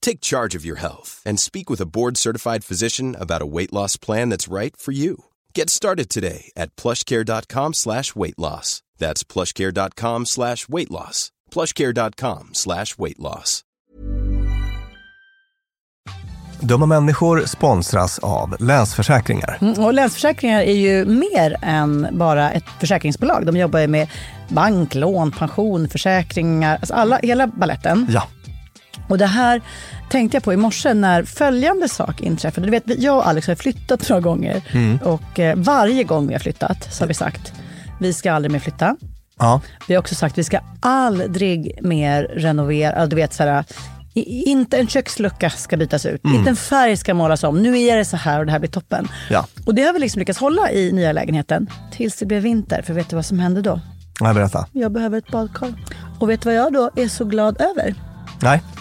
Take charge of your health and speak with a board-certified physician about a weight loss plan that's right for you. Get started today at plushcare.com slash weight loss. That's plushcare.com slash weight loss. plushcare.com slash weight loss. Dumma människor sponsras av Länsförsäkringar. Mm, och Länsförsäkringar är ju mer än bara ett försäkringsbolag. De jobbar ju med bank, lån, pension, försäkringar, alltså alla, hela balletten. Ja. Och det här tänkte jag på i morse när följande sak inträffade. Du vet, jag och Alex har flyttat några gånger och eh, varje gång vi har flyttat så har vi sagt vi ska aldrig mer flytta. Ja. Vi har också sagt vi ska aldrig mer renovera. Du vet, så här, inte en kökslucka ska bytas ut. Inte en färg ska målas om. Nu är det så här och det här blir toppen. Ja. Och det har vi liksom lyckats hålla i nya lägenheten tills det blev vinter. För vet du vad som hände då? Nej, berätta. Jag behöver ett badkar. Och vet du vad jag då är så glad över? Nej.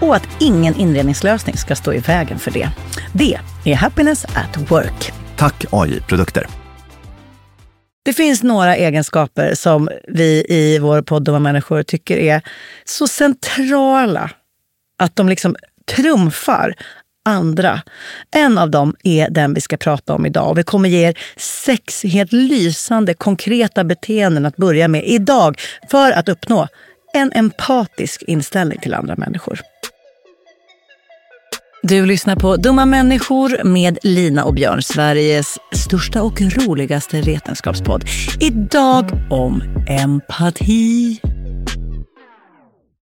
och att ingen inredningslösning ska stå i vägen för det. Det är Happiness at Work. Tack AI Produkter. Det finns några egenskaper som vi i vår podd Dumma människor tycker är så centrala att de liksom trumfar andra. En av dem är den vi ska prata om idag. Och vi kommer ge er sex helt lysande konkreta beteenden att börja med idag för att uppnå en empatisk inställning till andra människor. Du lyssnar på Dumma människor med Lina och Björn, Sveriges största och roligaste vetenskapspodd. Idag om empati.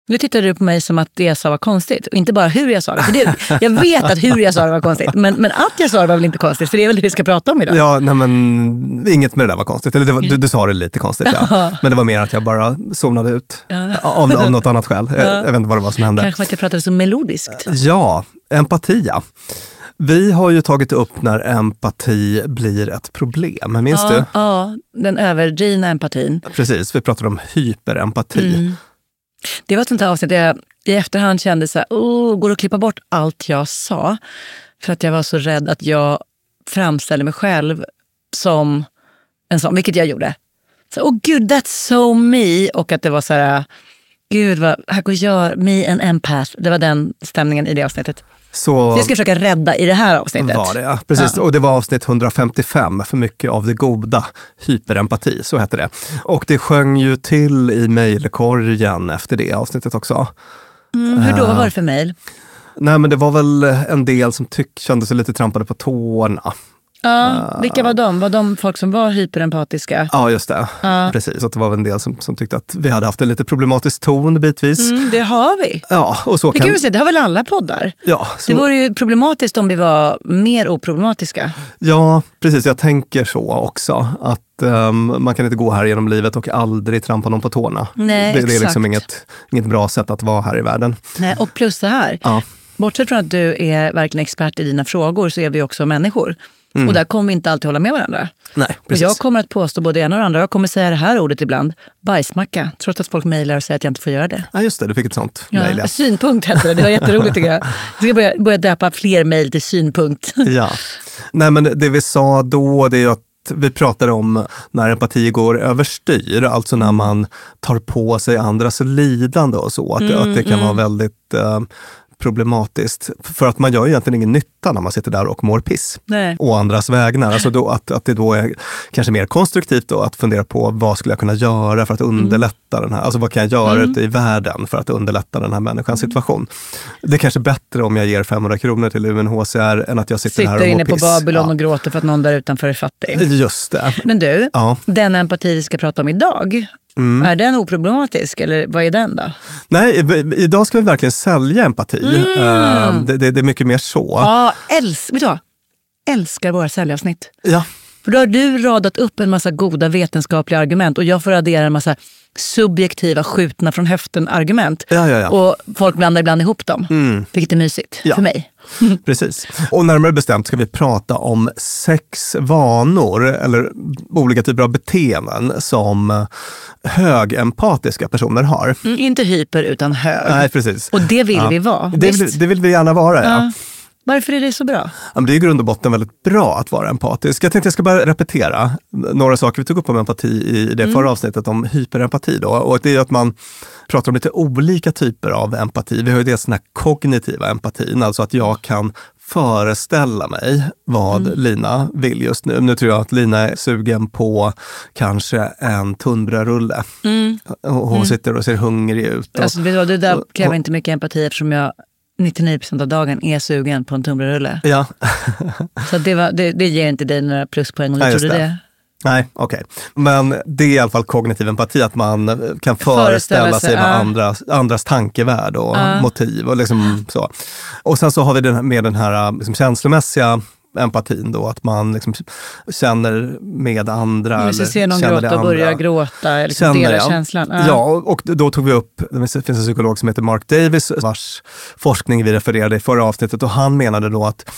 Nu tittar du på mig som att det jag sa var konstigt. Och inte bara hur jag sa det. För det jag vet att hur jag sa det var konstigt. Men, men att jag sa det var väl inte konstigt? För det är väl det vi ska prata om idag? Ja, nej men inget med det där var konstigt. Eller var, du, du sa det lite konstigt, ja. Men det var mer att jag bara zonade ut. Av, av något annat skäl. Jag, jag vet inte vad det var som hände. Kanske att jag pratade så melodiskt. Ja, empati ja. Vi har ju tagit upp när empati blir ett problem. Minns ja, du? Ja, den överdrivna empatin. Precis, vi pratade om hyperempati. Mm. Det var ett sånt här avsnitt där jag i efterhand kände så här, oh, går det att klippa bort allt jag sa? För att jag var så rädd att jag framställde mig själv som en sån, vilket jag gjorde. Så, oh gud, that's so me. Och att det var så här, gud vad, här går jag, me and empath. Det var den stämningen i det avsnittet. Så, så jag ska försöka rädda i det här avsnittet. Var det, ja. Precis, ja. och det var avsnitt 155, För mycket av det goda, hyperempati, så hette det. Och det sjöng ju till i mejlkorgen efter det avsnittet också. Mm, hur då? Vad var det för mejl? Nej men det var väl en del som tyck, kände sig lite trampade på tårna. Ja, uh, vilka var de? Var de folk som var hyperempatiska? Ja, just det. Uh. Precis, att det var en del som, som tyckte att vi hade haft en lite problematisk ton bitvis. Mm, det har vi. Ja, och så det kan vi säga, det har väl alla poddar? Ja, så... Det vore ju problematiskt om vi var mer oproblematiska. Ja, precis. Jag tänker så också. Att um, man kan inte gå här genom livet och aldrig trampa någon på tårna. Nej, det, det är liksom inget, inget bra sätt att vara här i världen. Nej, och plus det här. Ja. Bortsett från att du är verkligen expert i dina frågor så är vi också människor. Mm. Och där kommer vi inte alltid hålla med varandra. Nej, precis. Och jag kommer att påstå både det ena och det andra. Jag kommer säga det här ordet ibland, bajsmacka, trots att folk mejlar och säger att jag inte får göra det. Ja, just det. Du fick ett sånt ja, mejl. Ja. Synpunkt hette det. Det var jätteroligt tycker jag. Jag ska börja, börja döpa fler mejl till synpunkt. Ja. Nej, men det vi sa då, det är att vi pratade om när empati går överstyr, alltså när man tar på sig andras lidande och så. Att, mm, att det kan mm. vara väldigt uh, problematiskt. För att man gör egentligen ingen nytta när man sitter där och mår piss. Nej. Å andras vägnar. Alltså då, att, att det då är kanske mer konstruktivt då, att fundera på vad skulle jag kunna göra för att mm. underlätta mm. den här, alltså vad kan jag göra mm. ute i världen för att underlätta den här människans mm. situation. Det är kanske bättre om jag ger 500 kronor till UNHCR än att jag sitter, sitter här och inne mår piss. på Babylon ja. och gråter för att någon där utanför är fattig. Just det. Men du, ja. den empati vi ska prata om idag, Mm. Är den oproblematisk eller vad är den då? Nej, idag ska vi verkligen sälja empati. Mm. Uh, det, det, det, är mycket mer så. Ja, äls vet du vad? älskar våra säljavsnitt. Ja. För då har du radat upp en massa goda vetenskapliga argument och jag får addera en massa subjektiva, skjutna från höften-argument. Ja, ja, ja. Och folk blandar ibland ihop dem, mm. vilket är mysigt för mig. Precis. Och närmare bestämt ska vi prata om sex vanor eller olika typer av beteenden som högempatiska personer har. Mm, inte hyper utan hög. Nej, precis. Och det vill vi vara. Det vill, det vill, vi gärna vara, ja. Varför är det så bra? Det är i grund och botten väldigt bra att vara empatisk. Jag tänkte jag ska bara repetera några saker vi tog upp om empati i det mm. förra avsnittet om hyperempati. Då. Och det är att man pratar om lite olika typer av empati. Vi har ju dels den här kognitiva empatin, alltså att jag kan föreställa mig vad mm. Lina vill just nu. Nu tror jag att Lina är sugen på kanske en tunnbrödsrulle. Mm. Hon mm. sitter och ser hungrig ut. Och, alltså, det där kräver inte mycket empati eftersom jag 99 procent av dagen är sugen på en tunnbrödsrulle. Ja. så det, var, det, det, ger inte dig några pluspoäng om du trodde det. det. Nej, okej. Okay. Men det är i alla fall kognitiv empati, att man kan föreställa, sig, sig uh. andras, andras tankevärld och uh. motiv. och liksom så. Och sen så har vi den, med den här liksom, känslomässiga empatin då, att man liksom känner med andra. Eller ser någon gråta och börjar gråta, liksom känner, delar känslan. Ja. ja, och då tog vi upp, det finns en psykolog som heter Mark Davis vars forskning vi refererade i förra avsnittet och han menade då att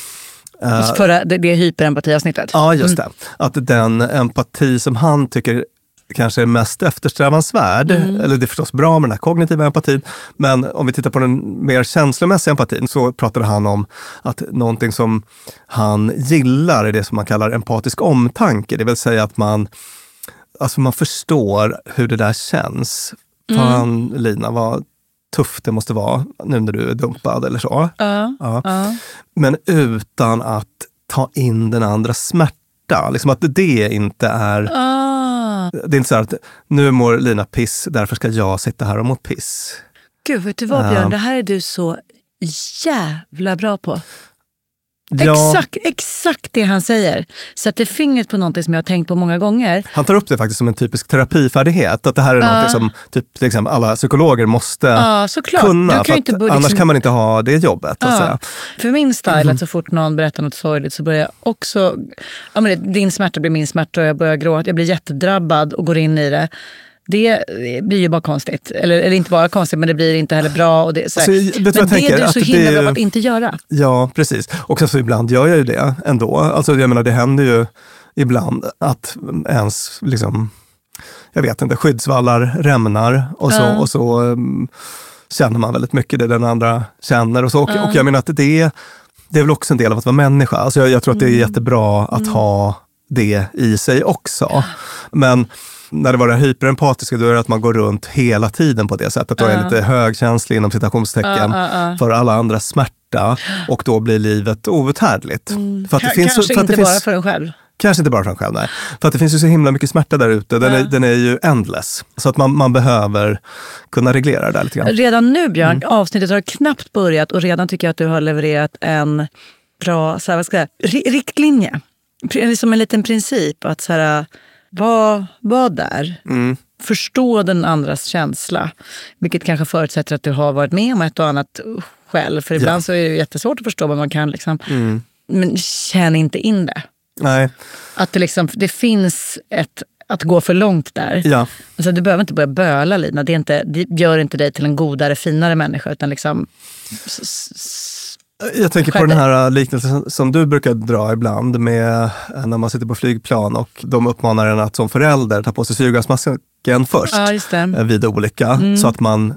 Uh, Förra, det, det hyperempatiavsnittet? Ja, just mm. det. Att den empati som han tycker kanske är mest eftersträvansvärd, mm. eller det är förstås bra med den här kognitiva empatin, men om vi tittar på den mer känslomässiga empatin så pratade han om att någonting som han gillar är det som man kallar empatisk omtanke, det vill säga att man, alltså man förstår hur det där känns. Mm. Fan Lina, vad tufft det måste vara nu när du är dumpad eller så. Uh, ja. Uh. Men utan att ta in den andra smärta. Liksom att det inte är... Uh. Det är inte så att nu mår Lina piss, därför ska jag sitta här och må piss. Gud, vet du vad Björn? Det här är du så jävla bra på. Ja. Exakt, exakt det han säger. Sätter fingret på någonting som jag har tänkt på många gånger. Han tar upp det faktiskt som en typisk terapifärdighet. Att det här är Ja. något som typ, till exempel alla psykologer måste såklart. kunna. Kan att börja annars liksom- kan man inte ha det jobbet. Säga. För min style, Mhm. att så fort någon berättar något sorgligt så börjar jag också... Ja, men det- din smärta blir min smärta och jag börjar gråta. Jag blir jättedrabbad och går in i det. Det blir ju bara konstigt. Eller, eller inte bara konstigt, men det blir inte heller bra. Och det, så. Alltså, jag men det tänker? är du så det himla bra på att inte göra. Ja, precis. Och sen så ibland gör jag ju det ändå. Alltså, jag menar, det händer ju ibland att ens, liksom, jag vet inte, skyddsvallar rämnar och så, Ja. och så um, känner man väldigt mycket det den andra känner. Och, så. Och, och jag menar att det, det är väl också en del av att vara människa. Alltså, jag, jag tror att det är jättebra att ha det i sig också. Men när det var här hyperempatiska, då är det att man går runt hela tiden på det sättet. Då är lite högkänslig inom citationstecken för alla andras smärta och då blir livet outhärdligt. För att det finns, Kanske för att det inte finns, bara för en själv. Kanske inte bara för en själv, nej. För att det finns ju så himla mycket smärta där ute. Den, är, den är ju endless. Så att man, man behöver kunna reglera det där lite grann. Redan nu Björn, Mm. avsnittet har knappt börjat och redan tycker jag att du har levererat en bra så här, vad ska jag, riktlinje. Som en liten princip. Att så här, var, var där. Mm. Förstå den andras känsla. Vilket kanske förutsätter att du har varit med om ett och annat själv. För ibland så är det jättesvårt att förstå vad man kan. Liksom. Mm. Men känn inte in det. Nej, Att det, liksom, det finns ett att gå för långt där. ja. Alltså, du behöver inte börja böla Lina. Det, är inte, det gör inte dig till en godare, finare människa. Utan liksom, Jag tänker på den här liknelsen som du brukar dra ibland med eh, när man sitter på flygplan och de uppmanar en att som förälder ta på sig syrgasmasken först ja, eh, vid olycka så att man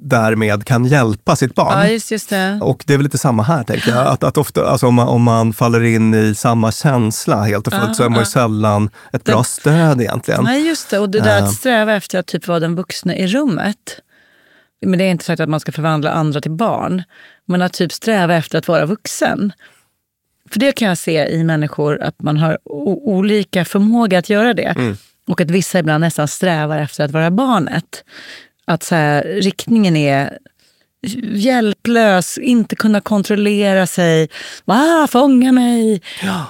därmed kan hjälpa sitt barn. Ja, just, just det. Och det är väl lite samma här, tänker jag. Att, att ofta, alltså om, man, om man faller in i samma känsla helt och fullt så är man ju sällan ett bra stöd egentligen. Nej, just det. Och det där Ja. att sträva efter att typ vara den vuxna i rummet. Men det är inte sagt att man ska förvandla andra till barn. Men att typ sträva efter att vara vuxen. För det kan jag se i människor att man har olika förmåga att göra det. Och att vissa ibland nästan strävar efter att vara barnet. Att så här, riktningen är hjälplös, inte kunna kontrollera sig. Ah, fånga mig!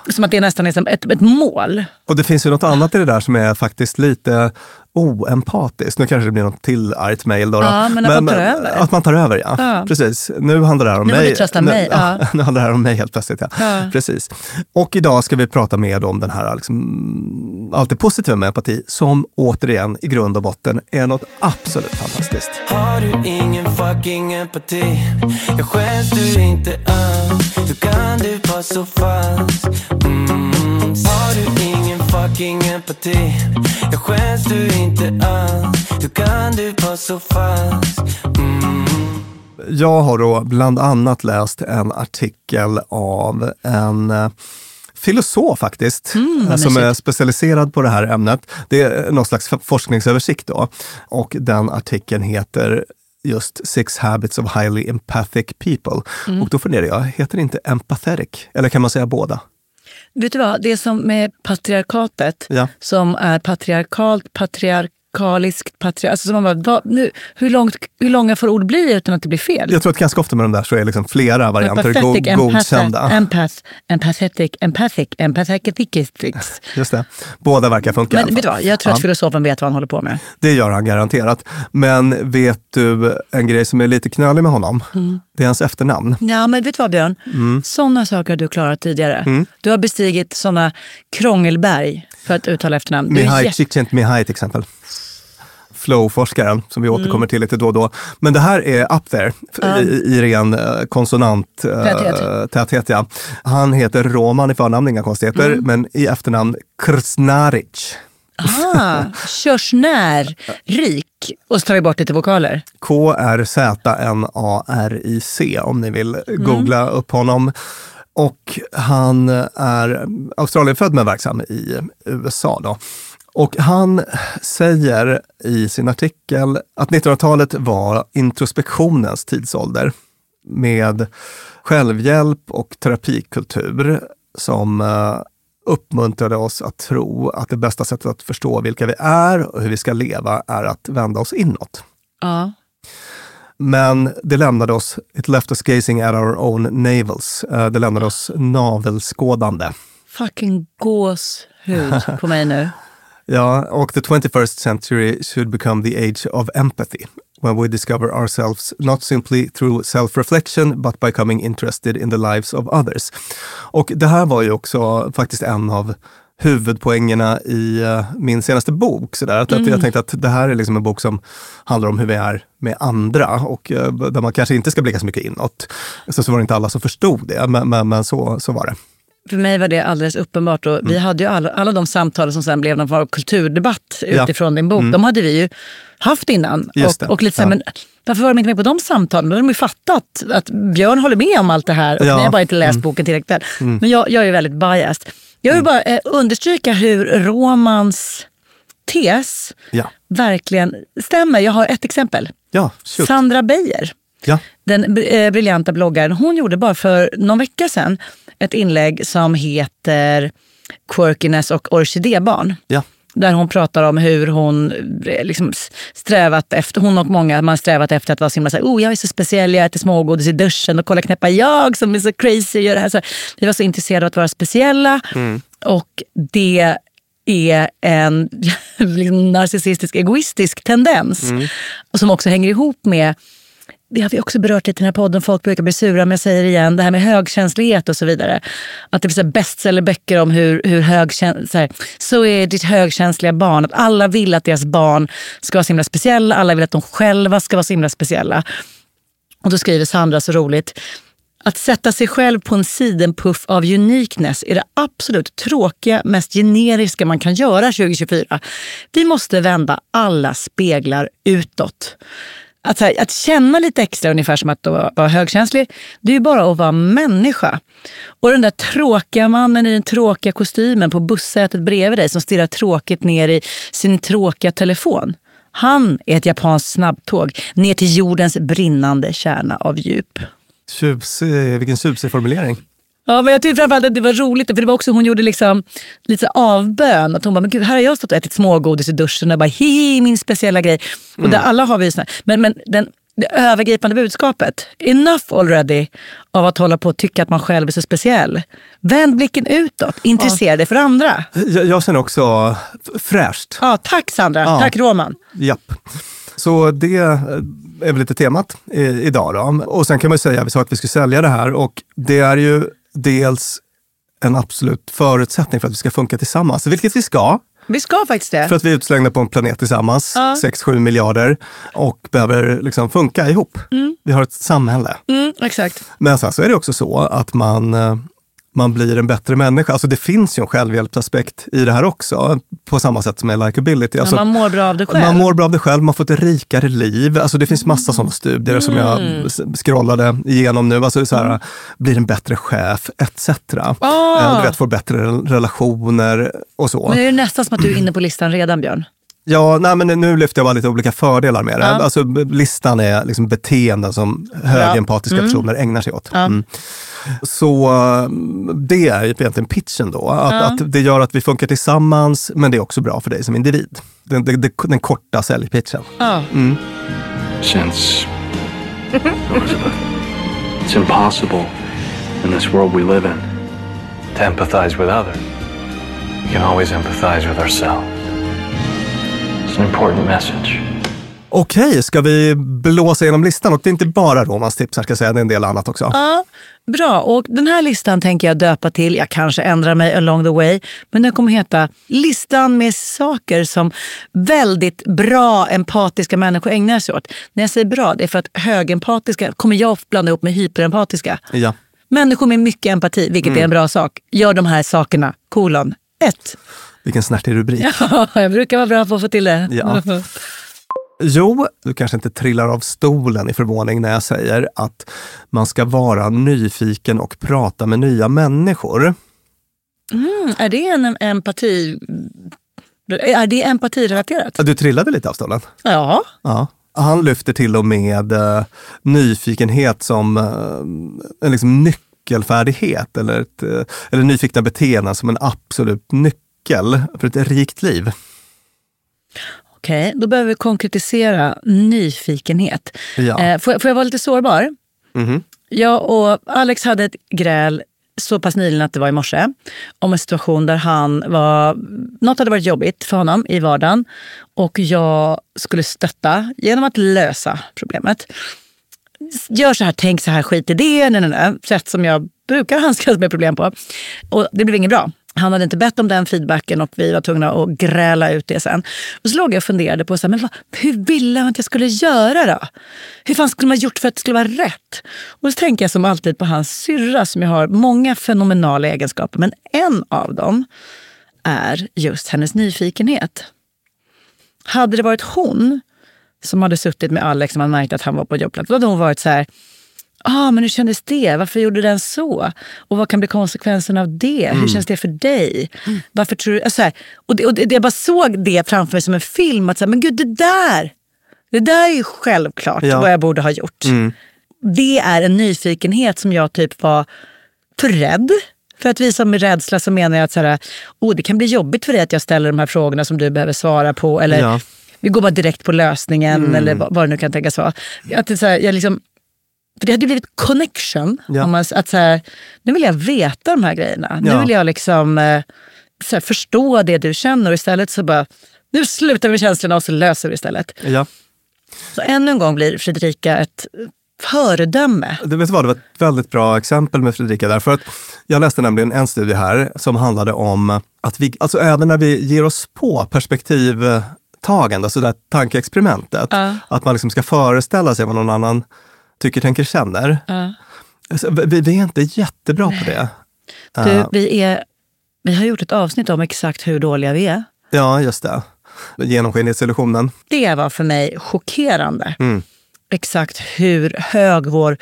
Som att det nästan är som ett, ett mål. Och det finns ju något annat i det där som är faktiskt lite oempatiskt. Nu kanske det blir något till argt mejl. Ja, men att man tar över. Att man tar över, ja. Ja. Precis. Nu handlar det här om Nu mig. nu, mig, ja. nu handlar det här om mig helt plötsligt. Ja. Ja. Precis. Och idag ska vi prata mer om den här liksom, allt det positiva med empati som återigen i grund och botten är något absolut fantastiskt. Har du ingen fucking empati? Jag skäms du inte an? Kan du vara så falsk? Mm. Har du ingen fucking empati? Jag skäms du inte an? Hur kan du vara så falsk? Mm. Jag har då bland annat läst en artikel av en eh, filosof faktiskt, Mm, vad som är specialiserad på det här ämnet. Det är någon slags forskningsöversikt då. Och den artikeln heter just Six Habits of Highly Empathic People. Mm. Och då funderar jag, heter det inte empathetic? Eller kan man säga båda? Vet du vad, det är som med patriarkatet Ja. som är patriarkalt, patriarkaliskt, patriar alltså som man bara, vad, nu, hur, långt, hur långa får ord bli utan att det blir fel? Jag tror att ganska ofta med de där så är liksom flera varianter go- godkända. empath- empath, empathetic, empathic, empathetic. Just det. Båda verkar funka. Men vet du vad, jag tror Ja. att filosofen vet vad han håller på med. Det gör han garanterat. Men vet du en grej som är lite knölig med honom? Mm. Det är hans efternamn. Ja, men vet du vad Björn? Mm. Sådana saker har du klarat tidigare. Du har bestigit sådana krångelberg för att uttala efternamn. Mihai jätte- Csikszentmihalyi till exempel. Flow-forskaren som vi återkommer till lite då och då. Men det här är up there Ja. i, i ren eh, konsonant eh. Ja. Han heter Roman i förnamn, inga konstigheter, Mm. men i efternamn Krznaric. Ah, körsnär, rik. Och så tar vi bort lite vokaler. K-R-Z-N-A-R-I-C om ni vill googla upp honom. Och han är Australienfödd men verksam i USA. Då. Och han säger i sin artikel att 1900-talet var introspektionens tidsålder med självhjälp och terapikultur som eh, uppmuntrade oss att tro att det bästa sättet att förstå vilka vi är och hur vi ska leva är att vända oss inåt. Ja. Men det lämnade oss, it left us gazing at our own navels. Eh, Det lämnade oss navelskådande. Fucking gåshud på mig nu. Ja, och the 21st century should become the age of empathy. When we discover ourselves not simply through self-reflection but by coming interested in the lives of others. Och det här var ju också faktiskt en av huvudpoängerna i eh, min senaste bok. Så där, att, att jag tänkte att det här är liksom en bok som handlar om hur vi är med andra och eh, där man kanske inte ska blicka så mycket inåt. Så, så var det inte alla som förstod det, men, men, men så, så var det. För mig var det alldeles uppenbart. Och Vi hade ju alla, alla de samtal som sen blev någon form av kulturdebatt Ja. utifrån din bok. De hade vi ju haft innan. Just. Och, och lite så här, Ja. men varför var de inte med på de samtalen? Då hade de ju fattat att Björn håller med om allt det här och Ja. ni har bara inte läst boken tillräckligt väl. Men jag, jag är väldigt biased. Jag vill bara eh, understryka hur Romans tes Ja, verkligen stämmer. Jag har ett exempel. ja. Sandra Beijer ja. den eh, briljanta bloggaren, hon gjorde bara för någon vecka sedan ett inlägg som heter Quirkiness och orkidébarn. ja. Där hon pratar om hur hon eh, liksom strävat efter, hon och många, man strävat efter att vara så himla såhär, oh jag är så speciell, jag äter smågodis i duschen och kolla knäppa jag som är så crazy. Gör det här. Så vi var så intresserade av att vara speciella och det är en liksom, narcissistisk, egoistisk tendens. Och som också hänger ihop med det har vi också berört lite i den här podden, folk brukar bli sura, men jag säger det igen, det här med högkänslighet och så vidare. Att det finns bestsellerböcker om hur, hur högkänsliga, så, här, så är ditt högkänsliga barn. Att alla vill att deras barn ska vara så himla speciella, alla vill att de själva ska vara så himla speciella. Och då skriver Sandra så roligt. Att sätta sig själv på en sidenpuff av uniqueness är det absolut tråkiga, mest generiska man kan göra 2024. Vi måste vända alla speglar utåt. Att, här, att känna lite extra, ungefär som att vara, vara högkänslig, det är ju bara att vara människa. Och den där tråkiga mannen i den tråkiga kostymen på bussätet bredvid dig som stirrar tråkigt ner i sin tråkiga telefon. Han är ett japanskt snabbtåg ner till jordens brinnande kärna av djup. Tjusig, vilken tjusig formulering. Ja, men jag tyckte framförallt att det var roligt, för det var också hon gjorde liksom lite avbön. Att hon bara, men gud, här har jag stått och ätit smågodis i duschen och bara, hihi, min speciella grej. Och där alla har vi såna, men, men den, det övergripande budskapet, enough already av att hålla på och tycka att man själv är så speciell. Vänd blicken utåt, intressera dig för andra. Jag, jag känner också fräscht. Ja, tack Sandra, Ja. tack Roman. Japp. Så det eh, är väl lite temat i, idag då. Och sen kan man säga, vi sa att vi skulle sälja det här och det är ju dels en absolut förutsättning för att vi ska funka tillsammans, vilket vi ska. Vi ska faktiskt det. För att vi är utslängda på en planet tillsammans, Ja. 6-7 miljarder, och behöver liksom funka ihop. Vi har ett samhälle. Mm, exakt. Men sen så är det också så att man, eh, man blir en bättre människa. Alltså det finns ju en självhjälpsaspekt i det här också, på samma sätt som med likability. Alltså, man mår bra av det själv. man mår bra av det själv, man får ett rikare liv. Alltså det finns massa sådana studier som jag Mm. scrollade igenom nu. Alltså så här, blir en bättre chef, etc. Ah. Eh, Du vet, får bättre rel- relationer och så. Men är det nästan som att du är inne på listan redan Björn? Ja, nej, men nu lyfter jag bara lite olika fördelar med det. Ja. Alltså, listan är liksom beteenden som högempatiska personer ägnar sig åt. Mm. Så eh, det är egentligen pitchen då. Att, Ja. att det gör att vi funkar tillsammans, men det är också bra för dig som individ. Den, den, den, korta säljpitchen. Ja. since it's impossible in this world we live in to empathize with others. We can always empathize with ourselves. It's an important message. Okej, ska vi blåsa igenom listan? Och det är inte bara Romans tips, ska jag säga, det är en del annat också. Ja, bra. Och den här listan tänker jag döpa till, jag kanske ändrar mig along the way, men den kommer heta listan med saker som väldigt bra empatiska människor ägnar sig åt. När jag säger bra, det är för att högempatiska kommer jag ofta blanda ihop med hyperempatiska. Ja. Människor med mycket empati, vilket är en bra sak, gör de här sakerna. Kolon. Ett. Vilken snärtig rubrik. jag brukar vara bra på att få till det. Ja. Jo, du kanske inte trillar av stolen i förvåning när jag säger att man ska vara nyfiken och prata med nya människor. Mm, är det en empati... Är det empatirelaterat? Du trillade lite av stolen? Ja. Ja. Han lyfter till och med eh, nyfikenhet som eh, en liksom nyckelfärdighet eller, ett, eh, eller nyfikna beteenden som en absolut nyckel för ett rikt liv. Okej, då behöver vi konkretisera nyfikenhet. Ja. Eh, får, jag- får jag vara lite sårbar? Mhm. Jag och Alex hade ett gräl så pass nyligen att det var i morse om en situation där han var... Något hade varit jobbigt för honom i vardagen och jag skulle stötta genom att lösa problemet. Gör så här, tänk så här, skit i det. Nej, nej, nej. Sätt som jag brukar handskas med problem på. Och det blev inget bra. Han hade inte bett om den feedbacken och vi var tvungna att gräla ut det sen. Och så låg jag och funderade på så här, men vad, hur ville han att jag skulle göra då? Hur fan skulle man gjort för att det skulle vara rätt? Och så tänker jag som alltid på hans syrra som jag har många fenomenala egenskaper. Men en av dem är just hennes nyfikenhet. Hade det varit hon som hade suttit med Alex och man märkt att han var på jobbplats, då hade hon varit så här, ah, men hur kändes det? Varför gjorde den så? Och vad kan bli konsekvensen av det? Hur känns det för dig? Varför tror du... alltså här, och det, och det, jag bara såg det framför mig som en film. Att så här, men gud, det där! Det där är ju självklart Ja. vad jag borde ha gjort. Det är en nyfikenhet som jag typ var för rädd. För att visa med rädsla så menar jag att så här, oh, det kan bli jobbigt för dig att jag ställer de här frågorna som du behöver svara på. Eller Ja. vi går bara direkt på lösningen eller vad, vad det nu kan tänkas vara. Att det, så här, jag liksom, för det hade blivit connection. Ja. Om man, att så här, nu vill jag veta de här grejerna. Nu Ja. vill jag liksom eh, här, förstå det du känner och istället så bara, nu slutar vi med känslorna och så löser vi istället. Ja. Så ännu en gång blir Fredrika ett föredöme. Du vet vad, det var ett väldigt bra exempel med Fredrika där. För att jag läste nämligen en studie här som handlade om att vi, alltså även när vi ger oss på perspektivtagande, alltså det här tankeexperimentet, Ja. att man liksom ska föreställa sig vad någon annan tycker, tänker, känner. Alltså, vi, vi är inte jättebra på det. Du, Ja. vi, är, vi har gjort ett avsnitt om exakt hur dåliga vi är. Ja, just det. Genomskinlighetsillusionen. Det var för mig chockerande. Mm. Exakt hur hög vår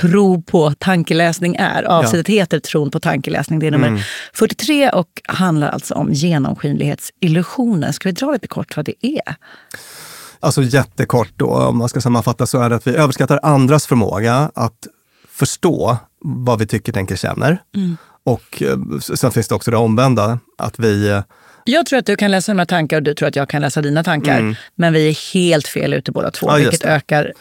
tro på tankeläsning är. Avsnittet heter Tron på tankeläsning. Det är nummer 43 och handlar alltså om genomskinlighetsillusionen. Ska vi dra lite kort vad det är? Alltså jättekort då, om man ska sammanfatta så är det att vi överskattar andras förmåga att förstå vad vi tycker, tänker, känner. Och eh, sen finns det också det omvända, att vi eh, Jag tror att du kan läsa mina tankar och du tror att jag kan läsa dina tankar. Men vi är helt fel ute båda två, Mm. Ja, vilket ökar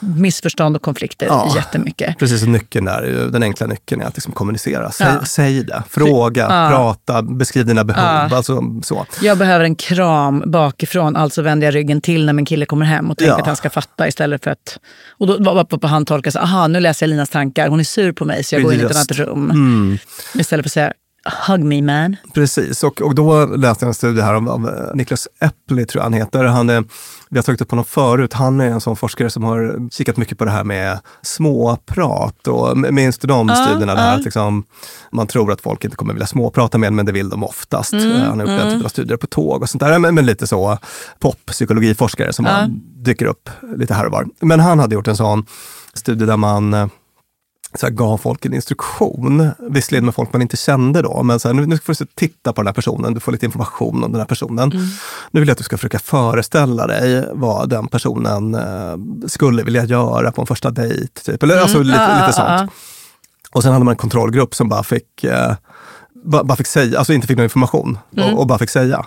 missförstånd och konflikter Ja. jättemycket. Precis, och nyckeln där, den enkla nyckeln är att liksom kommunicera. Säg, Ja. säg det, fråga, Ja. prata, beskriv dina behov. Ja. Alltså, så. Jag behöver en kram bakifrån, alltså vänder jag ryggen till när min kille kommer hem och tänker att han ska fatta istället för att... Och då var på han tolkar så aha nu läser jag Linas tankar, hon är sur på mig så jag går in i ett Just. annat rum. Mm. Istället för att säga hug me man. Precis, och, och då läste jag en studie här om, av eh, Niklas Eppli, tror jag han heter. Han är, vi har tagit upp honom förut. Han är en sån forskare som har kikat mycket på det här med småprat. Och, minns du de studierna? där ja. att liksom, man tror att folk inte kommer vilja småprata med en, men det vill de oftast. Mm, Eh, han har gjort den typen av studier på tåg och sånt där. Men, men lite så poppsykologiforskare som bara dyker upp lite här och var. Men han hade gjort en sån studie där man eh, så här, gav folk en instruktion, visserligen med folk man inte kände då, men så här, nu, nu får du titta på den här personen, du får lite information om den här personen. Nu vill jag att du ska försöka föreställa dig vad den personen eh, skulle vilja göra på en första dejt. Typ. Eller, alltså, lite, Ja, lite ja, sånt. ja. Och sen hade man en kontrollgrupp som bara fick, eh, bara, bara fick säga, alltså inte fick någon information och, och bara fick säga.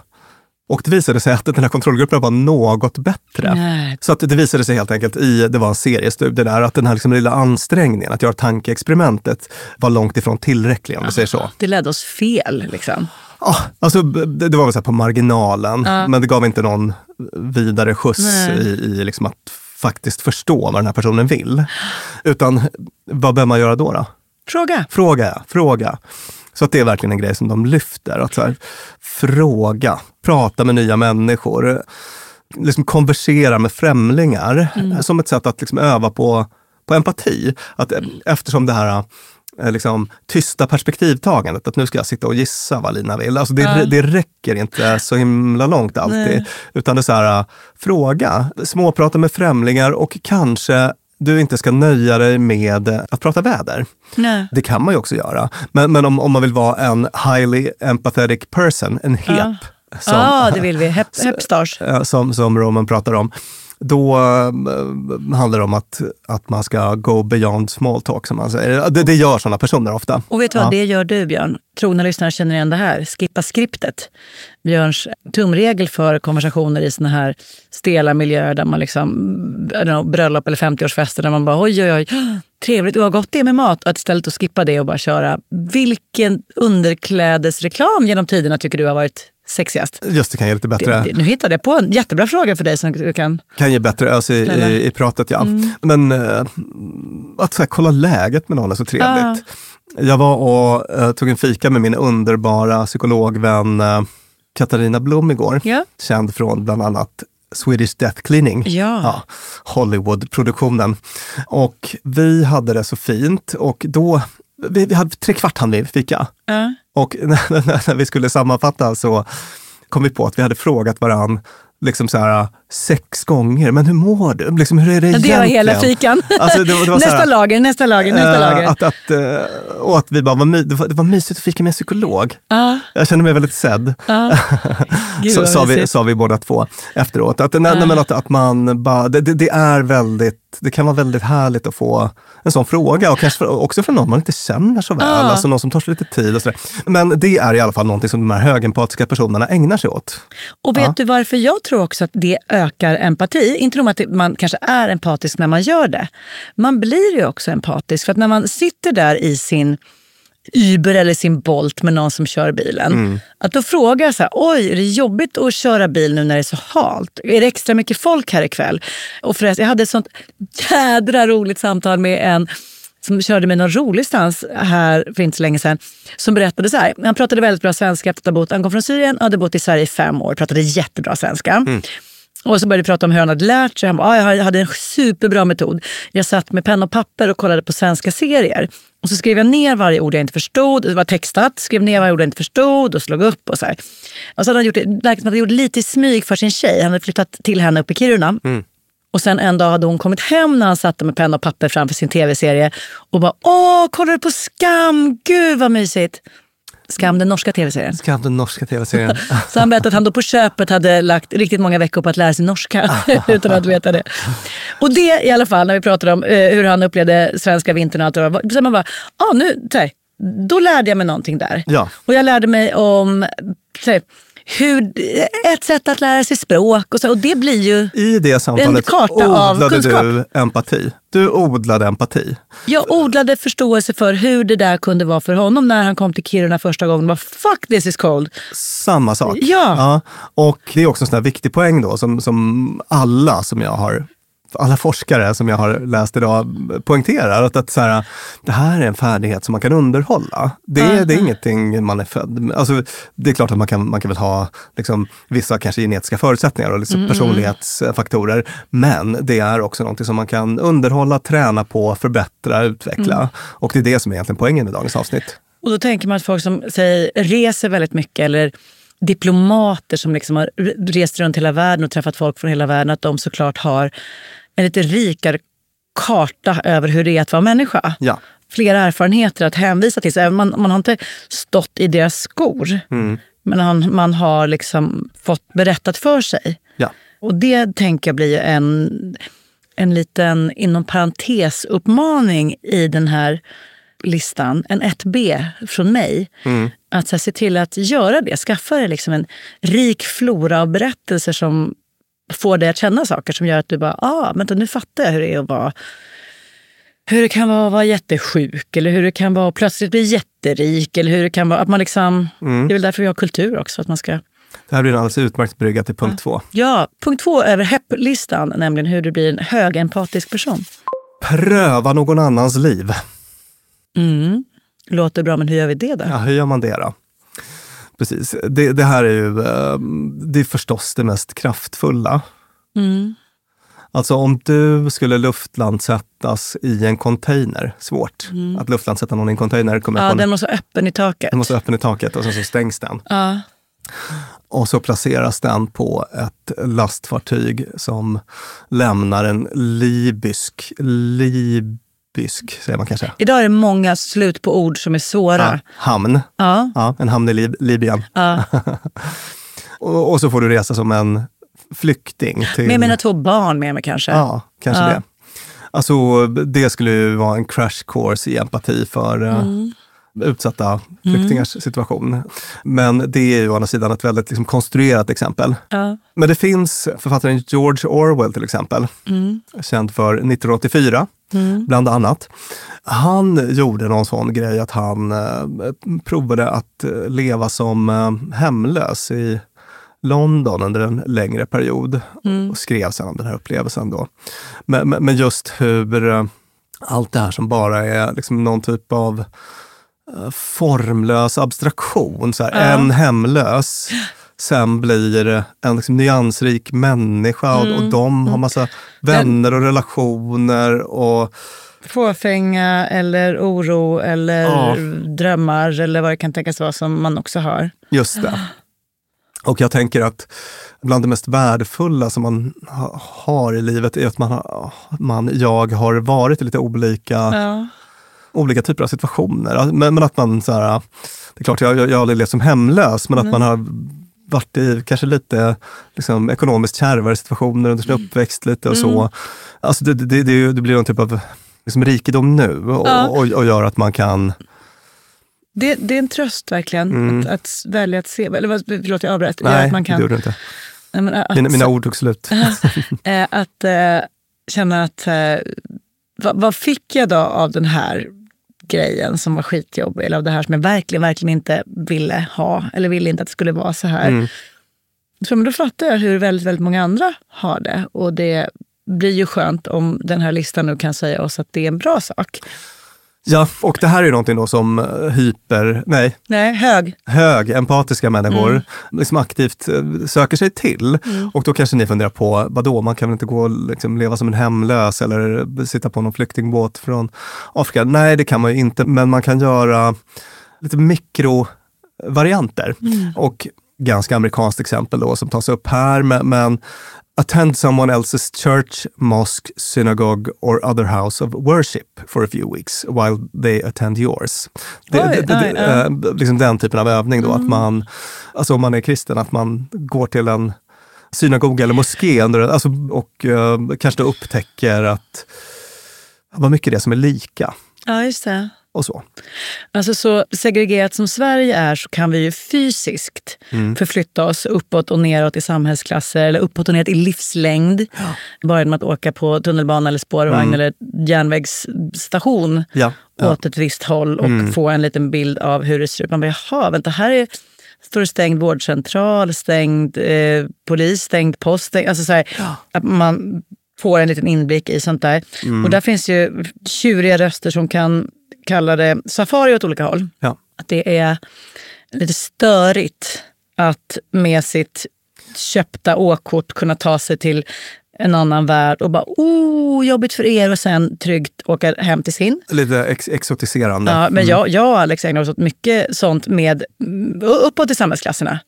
Och det visade sig att den här kontrollgruppen var något bättre. Nej. Så att det visade sig helt enkelt i, det var en seriestudie där, att den här liksom lilla ansträngningen att göra tankeexperimentet var långt ifrån tillräcklig om vi säger så. Det ledde oss fel liksom. Ah, alltså, det, det var väl så här på marginalen, men det gav inte någon vidare skjuts Nej. i, i liksom att faktiskt förstå vad den här personen vill. Utan vad bör man göra då? då? Fråga. Fråga, fråga. Så att det är verkligen en grej som de lyfter. Att här, fråga, prata med nya människor, liksom konversera med främlingar som ett sätt att liksom öva på, på empati. Att, eh, eftersom det här eh, liksom, tysta perspektivtagandet, att nu ska jag sitta och gissa vad Lina vill. Alltså det, det räcker inte så himla långt alltid. Nej. Utan det är så här, eh, fråga, småprata med främlingar och kanske du inte ska nöja dig med att prata väder. Nej. Det kan man ju också göra. Men, men om, om man vill vara en highly empathetic person, en HEP, som, Ja, det vill vi. Hep, hepstars. som, som Roman pratar om, då eh, handlar det om att, att man ska go beyond small talk som man säger. Det, det gör sådana personer ofta. Och vet du vad, Ja. det gör du Björn. Trogna lyssnare känner igen det här. Skippa skriptet. Björns tumregel för konversationer i såna här stela miljöer där man liksom, don't know, bröllop eller 50-årsfester där man bara oj, oj, oj, trevligt, vad gott det är med mat. Att istället att skippa det och bara köra. Vilken underklädesreklam genom tiderna tycker du har varit sexigast? Just det, kan ge lite bättre, Det, det, nu hittade jag på en jättebra fråga för dig som du kan... kan ge bättre ös i, i, i pratet. Ja. Mm. Men eh, att så här, kolla läget med någon är så trevligt. Jag var och eh, tog en fika med min underbara psykologvän eh, Katarina Blom igår. Ja. Känd från bland annat Swedish Death Cleaning. Ja. Hollywood-produktionen. Och vi hade det så fint och då, vi, vi hade tre kvart hann vi fika. Ja. Och när, när vi skulle sammanfatta så kom vi på att vi hade frågat varann liksom så här, sex gånger, men hur mår du? Liksom, hur är det Det var egentligen? hela fikan. Alltså, det det var nästa här- lager, nästa lager, nästa Eh, lager. Att, att, eh, och att vi bara, var my, det, var, det var mysigt att fika med en psykolog. Ja, Jag kände mig väldigt sedd. Gud, Så, sa, vi, sa vi båda två efteråt. Att, nej, nej, men att, att man bara, det, det, är väldigt, det kan vara väldigt härligt att få en sån fråga och kanske också från någon man inte känner så väl. Ja. Alltså någon som tar sig lite tid och sådär. Men det är i alla fall någonting som de här högempatiska personerna ägnar sig åt. Och vet du varför jag tror också att det ökar empati? Inte nog att man kanske är empatisk när man gör det. Man blir ju också empatisk. För att när man sitter där i sin Uber eller sin Bolt med någon som kör bilen. Mm. Att då frågar jag så här, oj, är det jobbigt att köra bil nu när det är så halt? Är det extra mycket folk här ikväll? Och förresten, jag hade ett sånt jädra roligt samtal med en som körde mig någon rolig stans här för inte så länge sedan. Som berättade så här, han pratade väldigt bra svenska efter att ha bott, han kom från Syrien och hade bott i Sverige i fem år, pratade jättebra svenska. Och så började vi prata om hur han hade lärt sig. Han bara, ah, jag hade en superbra metod. Jag satt med penna och papper och kollade på svenska serier. Och så skrev jag ner varje ord jag inte förstod. Det var textat. Skrev ner varje ord jag inte förstod och slog upp. Och så här. Och så hade han gjort det, verkligen som att han gjort lite i smyg för sin tjej. Han hade flyttat till henne uppe i Kiruna. Och sen en dag hade hon kommit hem när han satt med penna och papper framför sin tv-serie. Och bara, åh, kollar du på Skam? Gud vad mysigt. Skam, den norska tv-serien. Skam den norska tv-serien. Så han berättade att han då på köpet hade lagt riktigt många veckor på att lära sig norska utan att veta det. Och det i alla fall, när vi pratade om eh, hur han upplevde svenska vintern och allt det där, så man bara, ah, nu, så här, då lärde jag mig någonting där. Ja. Och jag lärde mig om så här, hur, ett sätt att lära sig språk och, så, och det blir ju, I det samtalet karta av odlade kunskap. du empati. Du odlade empati. jag odlade förståelse för hur det där kunde vara för honom när han kom till Kiruna första gången. Bara, Fuck this is cold. Samma sak. Ja. Och det är också en sån här viktig poäng då som, som alla som jag har alla forskare som jag har läst idag poängterar att, att så här, det här är en färdighet som man kan underhålla. Det, är- det är ingenting man är född. Alltså, det är klart att man kan, man kan väl ha liksom, vissa kanske genetiska förutsättningar och liksom personlighetsfaktorer. Men det är också någonting som man kan underhålla, träna på, förbättra, utveckla. Och det är det som är egentligen poängen med dagens avsnitt. Och då tänker man att folk som säger, reser väldigt mycket eller diplomater som liksom har rest runt hela världen och träffat folk från hela världen, att de såklart har en lite rikare karta över hur det är att vara människa. Ja. Flera erfarenheter att hänvisa till. Så man, man har inte stått i deras skor, men man, man har liksom fått berättat för sig. Ja. Och det tänker jag blir en, en liten, inom parentes, uppmaning i den här listan. En 1B från mig. Att så här, se till att göra det. Skaffa dig liksom en rik flora av berättelser som får dig att känna saker som gör att du bara, ah, vänta nu fattar jag hur det är att vara hur det kan vara att vara jättesjuk eller hur det kan vara att plötsligt bli jätterik. Eller hur det kan vara att man liksom, Det är väl därför vi har kultur också. Att man ska Det här blir en alldeles utmärkt brygga till punkt två. Ja, punkt två över HEP-listan, nämligen hur du blir en högempatisk person. Pröva någon annans liv. Mm. Låter bra, men hur gör vi det då? Ja, hur gör man det då? Precis. Det, det här är ju eh, det är förstås det mest kraftfulla. Mm. Alltså om du skulle luftlandsättas i en container, svårt. Att luftlandsätta någon i en container. Kommer Mm. Ja, på en, den måste vara öppen i taket. den måste vara öppen i taket och sen så stängs den. Ja. Och så placeras den på ett lastfartyg som lämnar en libysk, libysk säger man kanske, Idag är det många slut på ord som är svåra. ja, hamn. Ja. Ja, en hamn i Lib- Libyen. Ja. och, och så får du resa som en flykting. Till, Med mina två barn med mig kanske. Ja, kanske det. Alltså, det skulle ju vara en crash course i empati för eh, Mm. utsatta flyktingars situation. Men det är ju å andra sidan ett väldigt liksom, konstruerat exempel. Ja. Men det finns författaren George Orwell till exempel, Mm. känd för 1984 bland annat. Han gjorde någon sån grej att han eh, provade att eh, leva som eh, hemlös i London under en längre period och skrev sen om den här upplevelsen. Då. Men, men, men just hur eh, allt det här som bara är liksom någon typ av eh, formlös abstraktion. Så här, En hemlös, sen blir en liksom nyansrik människa och, och de har massa vänner och relationer. och Fåfänga eller oro eller Ja. drömmar eller vad det kan tänkas vara som man också har. Just det. Och jag tänker att bland det mest värdefulla som man ha, har i livet är att man, har, man, jag har varit i lite olika, Ja. olika typer av situationer. Men, men att man, så här, det är klart jag, jag, har aldrig levt som hemlös, men att man har varit i kanske lite liksom, ekonomiskt kärvare situationer under sin uppväxt lite och så. Alltså det, det, det, det, det blir någon typ av liksom, rikedom nu och, Ja. och, och gör att man kan Det, det är en tröst verkligen att, att välja att se. Eller förlåt, jag avbröt. Nej, att man det kan, gjorde du inte. Nej, men att, Mina, mina ord tog slut. eh, att eh, känna att eh, vad, vad fick jag då av den här grejen som var skitjobbig? Eller av det här som jag verkligen, verkligen inte ville ha. Eller ville inte att det skulle vara så här. Mm. Så, men då fattar jag hur väldigt, väldigt många andra har det. Och det blir ju skönt om den här listan nu kan säga oss att det är en bra sak. Ja, och det här är ju någonting då som eh, hyper, nej, Nej, hög. hög empatiska människor Mm. liksom aktivt eh, söker sig till. Och då kanske ni funderar på, vadå, man kan väl inte gå och liksom leva som en hemlös eller sitta på någon flyktingbåt från Afrika? Nej, det kan man ju inte, men man kan göra lite mikrovarianter. Och ganska amerikanskt exempel då som tas upp här, men, men attend someone else's church, mosque, synagogue or other house of worship for a few weeks while they attend yours. Det, Oj, det, det, oj, eh, liksom den typen av övning då, att man, alltså om man är kristen, att man går till en synagoga eller moské under, alltså, och eh, kanske upptäcker att vad mycket det är som är lika Ja, just det. Och så. Alltså så segregerat som Sverige är så kan vi ju fysiskt förflytta oss uppåt och neråt i samhällsklasser eller uppåt och neråt i livslängd. Bara genom att åka på tunnelbana eller spårvagn eller järnvägsstation Ja, ja. åt ett visst håll och få en liten bild av hur det ser ut. Man bara, jaha, vänta, här är, står det stängd vårdcentral, stängd eh, polis, stängd post. Stängd, alltså så här, att man får en liten inblick i sånt där. Och där finns ju tjuriga röster som kan kalla det safari åt olika håll. Ja. Att det är lite störigt att med sitt köpta åkkort kunna ta sig till en annan värld och bara oh, jobbigt för er och sen tryggt åka hem till sin. Lite ex exotiserande. Ja, men jag, jag och Alex ägnar oss åt mycket sånt med mm, uppåt i samhällsklasserna.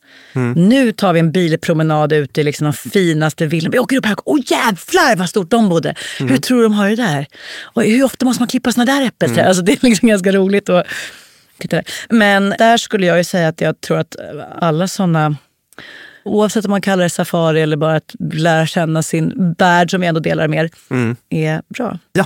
Nu tar vi en bilpromenad ut i liksom de finaste villorna. Vi åker upp här och åh jävlar vad stort de bodde. Hur tror du de har det där? Och hur ofta måste man klippa såna där äppelträd? Alltså, det är liksom ganska roligt. där. Men där skulle jag ju säga att jag tror att alla såna Oavsett om man kallar det safari eller bara att lära känna sin värld som vi ändå delar mer, är bra. Ja.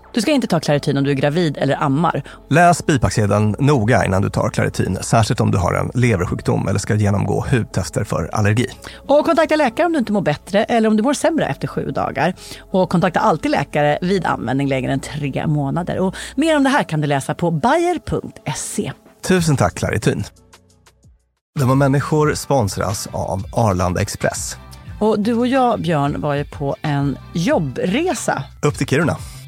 Du ska inte ta Clarityn om du är gravid eller ammar. Läs bipacksedeln noga innan du tar Claritin, särskilt om du har en leversjukdom eller ska genomgå hudtester för allergi. Och kontakta läkare om du inte mår bättre eller om du mår sämre efter sju dagar. Och kontakta alltid läkare vid användning längre än tre månader. Och mer om det här kan du läsa på bayer.se. Tusen tack Claritin. De var människor sponsras av Arlanda Express. Och du och jag, Björn, var ju på en jobbresa. Upp till Kiruna.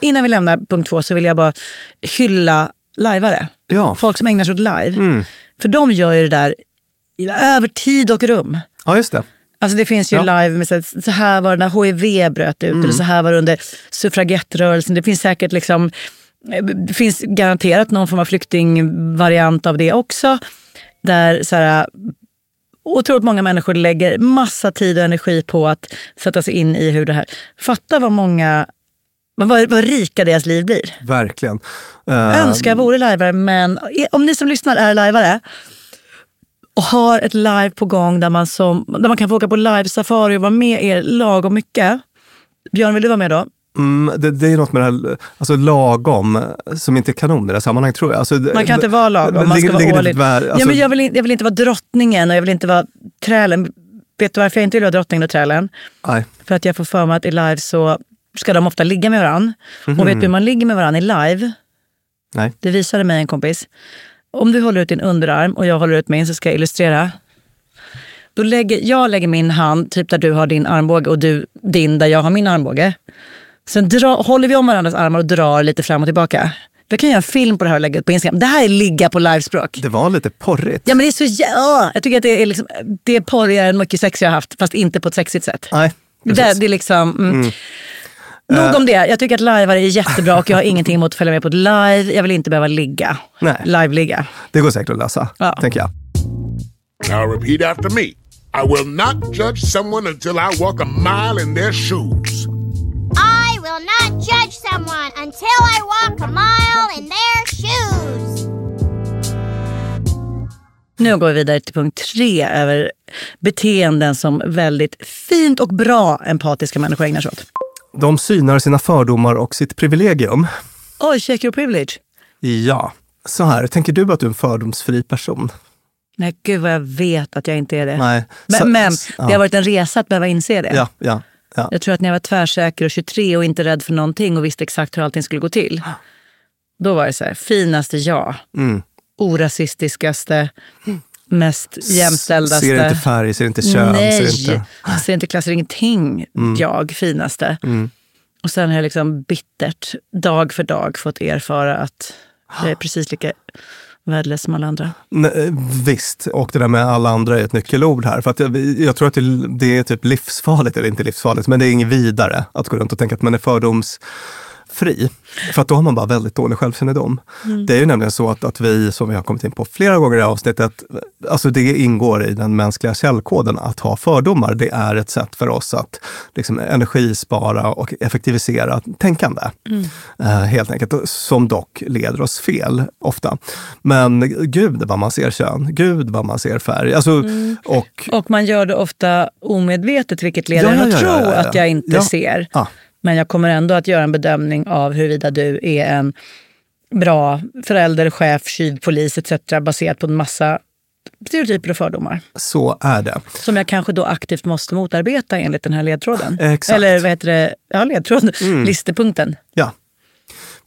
Innan vi lämnar punkt två så vill jag bara hylla lajvare. Ja. Folk som ägnar sig åt live. För de gör ju det där över tid och rum. Ja, just det. Alltså det finns ju Ja. live med så, så här var det när HIV bröt ut eller så här var det under suffragettrörelsen. Det finns säkert liksom, det finns garanterat någon form av flyktingvariant av det också. Där så här, otroligt många människor lägger massa tid och energi på att sätta sig in i hur det här... Fatta vad många... Vad, vad rika deras liv blir. Verkligen. Eh, Önskar jag vore lajvare, men om ni som lyssnar är lajvare och har ett live på gång där man, som, där man kan få åka på live-safari och vara med er lagom mycket. Björn, vill du vara med då? Mm, det, det är något med det här, alltså lagom, som inte är kanon i det här sammanhanget tror jag. Alltså, Man kan inte vara lagom, man ska ligger- vara all in. ja, alltså- men jag, vill, in- jag vill inte vara drottningen och jag vill inte vara trälen. Vet du varför jag inte vill vara drottningen och trälen? Nej. För att jag får för mig att i live så ska de ofta ligga med varandra. Och vet du hur man ligger med varandra i live? Nej. Det visade mig en kompis. Om du håller ut din underarm och jag håller ut min så ska jag illustrera. Då lägger, jag lägger min hand typ där du har din armbåge och du din där jag har min armbåge. Sen dra, håller vi om varandras armar och drar lite fram och tillbaka. Jag kan göra en film på det här och lägga ut på Instagram. Det här är ligga på livespråk. Det var lite porrigt. Ja men det är så ja, Jag tycker att det är, liksom, det är porrigare än mycket sex jag har haft, fast inte på ett sexigt sätt. Nej, Det, precis. det är liksom... Mm. Nog om det. Jag tycker att liveare är jättebra och jag har ingenting emot att följa med på ett live. Jag vill inte behöva ligga. Nej. Live-ligga. Det går säkert att lösa, Ja. tänker jag. Now repeat after me. I will not judge someone until I walk a mile in their shoes. I will not judge someone until I walk a mile in their shoes. Nu går vi vidare till punkt tre över beteenden som väldigt fint och bra empatiska människor ägnar sig åt. De synar sina fördomar och sitt privilegium. Oj, check your privilege. Ja. Så här, tänker du att du är en fördomsfri person? Nej, gud vad jag vet att jag inte är det. Nej. Men, Så- men ja. det har varit en resa att behöva inse det. Ja, ja, ja. Jag tror att när jag var tvärsäker och 23 och inte rädd för någonting och visste exakt hur allting skulle gå till. Då var det så här, finaste ja. Mm. Orasistiskaste, mest jämställdaste. Ser inte färg, ser inte kön. Nej, Ser inte... ser inte klass, ser ingenting. Mm. Jag, finaste. Mm. Och sen har jag liksom bittert, dag för dag, fått erfara att jag är precis lika värdelös som alla andra. Nej, visst, och det där med alla andra är ett nyckelord här. För att jag, jag tror att det, det är typ livsfarligt, eller inte livsfarligt, men det är inget vidare att gå runt och tänka att man är fördomsfri. För att då har man bara väldigt dålig självkännedom. Mm. Det är ju nämligen så att, att vi, som vi har kommit in på flera gånger i avsnittet, alltså det ingår i den mänskliga källkoden att ha fördomar. Det är ett sätt för oss att liksom, energispara och effektivisera tänkande. Mm. Eh, helt enkelt, som dock leder oss fel ofta. Men gud vad man ser kön, gud vad man ser färg. Alltså, Mm. och, Och man gör det ofta omedvetet, vilket leder Ja, en att ja, tro ja, att jag inte ser. Ja. Men jag kommer ändå att göra en bedömning av huruvida du är en bra förälder, chef, tjuv, polis etc. baserat på en massa stereotyper och fördomar. så är det. Som jag kanske då aktivt måste motarbeta enligt den här ledtråden. Exakt. Eller vad heter det? Ja, ledtråden. Mm. Listepunkten. Ja.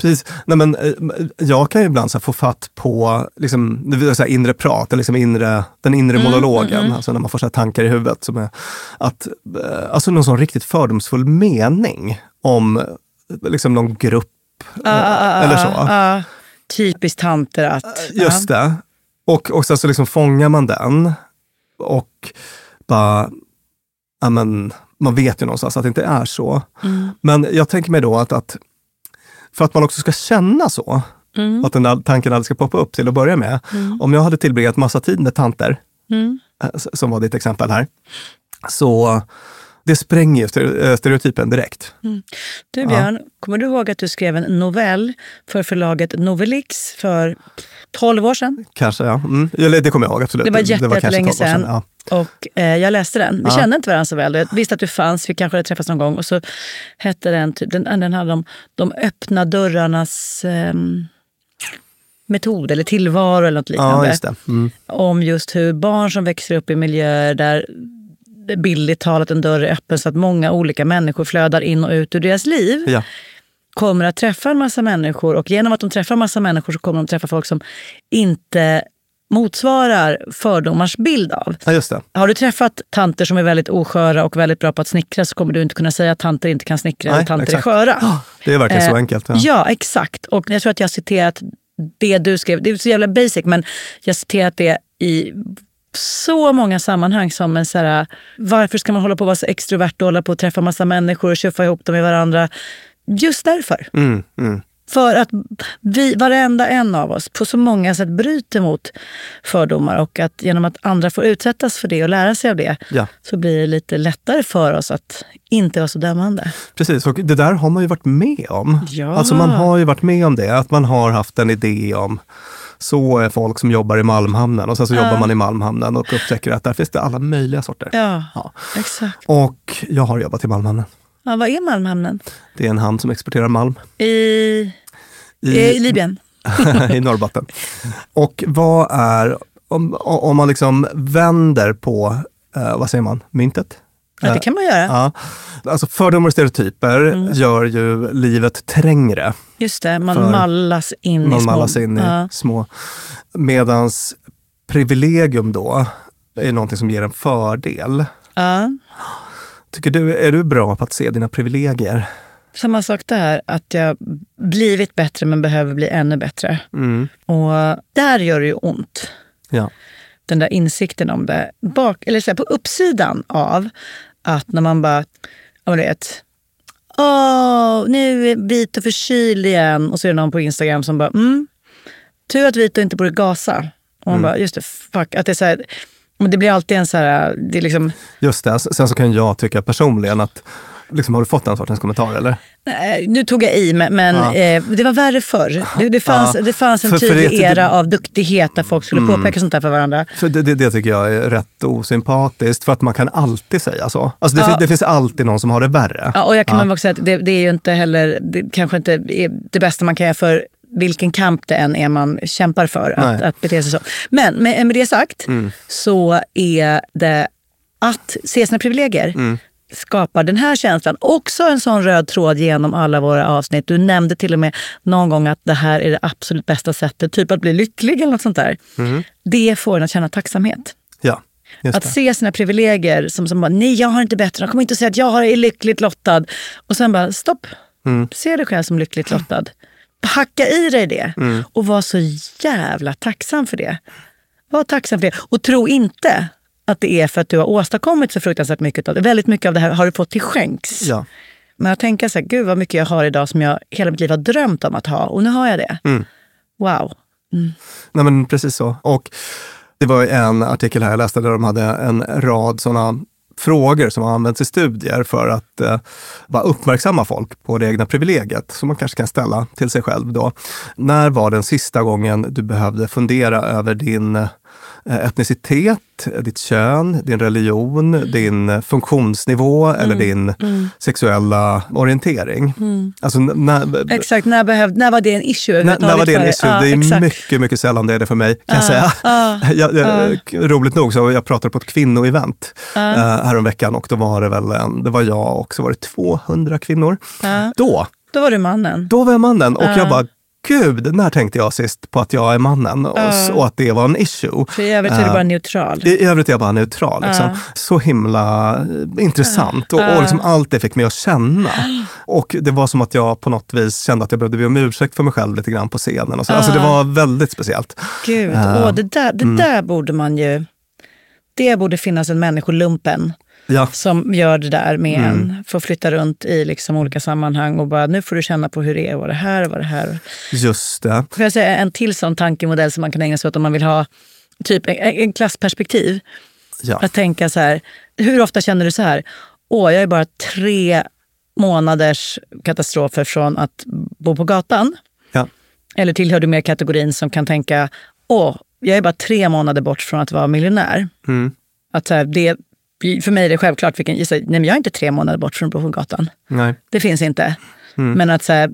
Precis. Nej, men, eh, jag kan ju ibland så få fatt på liksom, det vill säga, inre prat, liksom inre, den inre Mm, monologen. mm, mm. Alltså när man får så tankar i huvudet. Som är att, eh, alltså någon sån riktigt fördomsfull mening om eh, liksom, någon grupp. Ah, eller så. ah, ah. Typiskt tanter att... Just det. Och, och sen så liksom fångar man den och bara, ja men, man vet ju någonstans att det inte är så. Mm. Men jag tänker mig då att, att för att man också ska känna så, Mm. att den där tanken aldrig ska poppa upp till att börja med. Mm. Om jag hade tillbringat massa tid med tanter, Mm. eh, som var ditt exempel här, så det spränger ju eh, stereotypen direkt. Mm. Du Ja. Björn, kommer du ihåg att du skrev en novell för förlaget Novelix för 12 år sedan? Kanske, ja. Mm. Eller det kommer jag ihåg, absolut. Det var jättelänge 12 år sedan. Ja. Och eh, jag läste den. Vi Ja. kände inte varandra så väl. Jag visste att du fanns, vi kanske hade träffats någon gång. Och så hette den, typ, den, den handlade om de öppna dörrarnas ehm, metod eller tillvaro eller något liknande. ja, just det. Mm. Om just hur barn som växer upp i miljöer där det bildligt talat en dörr är öppen så att många olika människor flödar in och ut ur deras liv Ja. kommer att träffa en massa människor och genom att de träffar en massa människor så kommer de träffa folk som inte motsvarar fördomars bild av. ja, just det. Har du träffat tanter som är väldigt osköra och väldigt bra på att snickra så kommer du inte kunna säga att tanter inte kan snickra Nej, eller tanter exakt. är sköra. Det är verkligen så Eh, enkelt. Ja. Ja, exakt. Och jag tror att jag har citerat det du skrev. Det är så jävla basic, men jag har citerat det i så många sammanhang som en så här, varför ska man hålla på att vara så extrovert och hålla på att träffa massa människor och tjuffa ihop dem med varandra? Just därför. Mm, mm. För att vi, varenda en av oss på så många sätt bryter mot fördomar och att genom att andra får utsättas för det och lära sig av det Ja. så blir det lite lättare för oss att inte vara så dömande. Precis, och det där har man ju varit med om. Ja. Alltså man har ju varit med om det, att man har haft en idé om så är folk som jobbar i Malmhamnen och sen så Ja. jobbar man i Malmhamnen och upptäcker att där finns det alla möjliga sorter. Ja, Ja. exakt. Och jag har jobbat i Malmhamnen. Ja, vad är Malmhamnen? Det är en hamn som exporterar malm I, i, i Libyen? i Norrbotten. Och vad är, om, om man liksom vänder på, eh, vad säger man, myntet? Ja, det kan man göra. Ja. Alltså fördomar och stereotyper Mm. gör ju livet trängre. Just det, man För- mallas in i Man små... mallas in i Ja. små. Medans privilegium då är någonting som ger en fördel. Ja. Tycker du, är du bra på att se dina privilegier? Samma sak där, att jag blivit bättre men behöver bli ännu bättre. Mm. Och där gör det ju ont. Ja. Den där insikten om det. Bak, eller så här, på uppsidan av att när man bara, ja men du vet, Åh, nu är Vito förkyld igen. Och så är det någon på Instagram som bara, mm, tur att Vito inte bor i Gaza. Och man Mm. bara, just det, fuck. Att det är så här, Men det blir alltid en så här, det är liksom, Just det. Sen så kan jag tycka personligen att, liksom, har du fått den sortens kommentar eller? nej, nu tog jag i men, Ja. eh, det var värre förr. Det, det, fanns, Ja. det fanns en För- för tydlig det- era av duktighet där folk skulle Mm. påpeka sånt där för varandra. För det, det, tycker jag är rätt osympatiskt, för att man kan alltid säga så. Alltså det, Ja. fin- det finns alltid någon som har det värre. Ja, och jag kan väl också säga att det, det är ju inte heller, det kanske inte är det bästa man kan göra för vilken kamp det än är man kämpar för, att, att bete sig så. Men med, med det sagt Mm. så är det att se sina privilegier Mm. skapar den här känslan. Också en sån röd tråd genom alla våra avsnitt. Du nämnde till och med någon gång att det här är det absolut bästa sättet, typ att bli lycklig eller något sånt där. Mm. Det får en att känna tacksamhet. Ja, just Att det. se sina privilegier som, som bara, nej jag har inte bättre, de kommer inte att säga att jag är lyckligt lottad. Och sen bara, stopp, Mm. se dig själv som lyckligt lottad. Hacka i dig det Mm. och var så jävla tacksam för det. Var tacksam för det. Och tro inte att det är för att du har åstadkommit så fruktansvärt mycket av det. Väldigt mycket av det här har du fått till skänks. Ja. Men jag tänker så här, gud vad mycket jag har idag som jag hela mitt liv har drömt om att ha. Och nu har jag det. Mm. Wow. Nej, men precis så. Och det var en artikel här jag läste där de hade en rad sådana frågor som har använts i studier för att eh, bara uppmärksamma folk på det egna privilegiet som man kanske kan ställa till sig själv då. När var den sista gången du behövde fundera över din eh, etnicitet, ditt kön, din religion, din eh, funktionsnivå eller din sexuella orientering? Alltså, n- när, Exakt, när, behövde, när var det en issue när, när var det en issue? Ja, det är exakt. mycket, mycket sällan det är det för mig, kan jag säga. ja, jag, jag, Roligt nog så jag pratade på ett kvinnoevent Ja. uh, häromveckan och då var det väl en, det var jag och så var det 200 kvinnor. Ja. Då, Då var du mannen. då var jag mannen och Ja. jag bara, gud, när tänkte jag sist på att jag är mannen och, Ja. och att det var en issue. För i övrigt är du Eh, bara neutral. I, I övrigt är jag bara neutral. Liksom. Ja. Så himla eh, intressant och, och liksom allt det fick mig att känna. Och det var som att jag på något vis kände att jag behövde be om ursäkt för mig själv lite grann på scenen. Och så. Alltså det var väldigt speciellt. Gud, Eh, åh, det, där, det där borde man ju... Det borde finnas en människolumpen Ja, som gör det där med Mm. en. Får flytta runt i liksom olika sammanhang och bara, nu får du känna på hur det är, vad det här vad det här. just det. Får jag säga en till sån tankemodell som man kan ägna sig åt om man vill ha typ en, en klassperspektiv? Ja. Att tänka så här, hur ofta känner du så här? Åh, jag är bara tre månaders katastrofer från att bo på gatan. Ja. Eller tillhör du mer kategorin som kan tänka, åh, jag är bara tre månader bort från att vara miljonär. Mm. Att så här, det, för mig är det självklart, vilken, nej, men jag är inte tre månader bort från att bo på gatan. Nej. Det finns inte. Mm. Men att så här,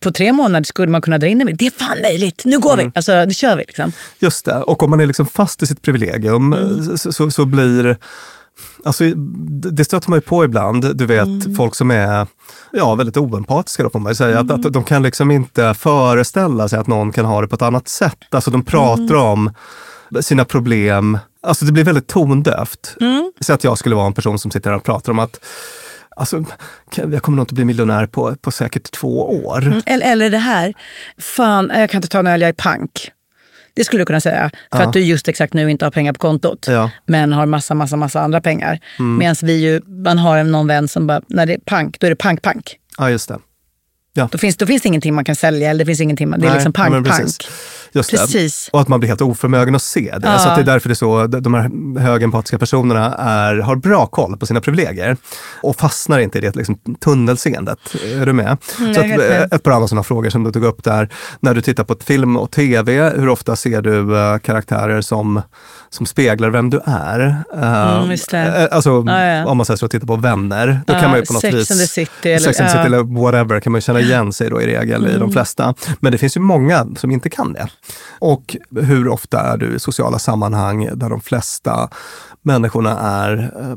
på tre månader skulle man kunna dra in det. Det är fan möjligt, nu går Mm. vi! Alltså, nu kör vi. Liksom. Just det. Och om man är liksom fast i sitt privilegium Mm. så, så, så blir... Alltså, det stöter man ju på ibland. Du vet, Mm. folk som är ja, väldigt oempatiska då får man ju säga. Att, att de kan liksom inte föreställa sig att någon kan ha det på ett annat sätt. Alltså de pratar Mm. om sina problem. Alltså det blir väldigt tondövt. Mm. Så att jag skulle vara en person som sitter här och pratar om att Alltså, jag kommer nog inte bli miljonär på, på säkert två år. Mm, Eller, eller det här, fan jag kan inte ta en öl, jag är pank. Det skulle du kunna säga. För Ja. att du just exakt nu inte har pengar på kontot. Ja. Men har massa, massa, massa andra pengar. Mm. Medan vi ju, man har någon vän som bara, när det är pank, då är det pank-pank. ja, just det. Då finns, då finns det ingenting man kan sälja, eller det finns ingenting, man- det är Nej, liksom ja, pank-pank. Just Precis. Det. Och att man blir helt oförmögen att se det. Ja. Så att det är därför det är så, de här högempatiska personerna är, har bra koll på sina privilegier och fastnar inte i det liksom, tunnelseendet. Är du med? Mm, så att, med. ett par andra sådana frågor som du tog upp där. När du tittar på film och tv, hur ofta ser du eh, karaktärer som, som speglar vem du är? Eh, Mm, eh, Alltså, Ja, ja. om man säger så, tittar på vänner, då Ja, kan man ju på något Sex vis... and the City eller- Sex and the. City eller whatever kan man känna igen sig då i regel i de Mm. flesta. Men det finns ju många som inte kan det. Och hur ofta är du i sociala sammanhang där de flesta människorna är eh,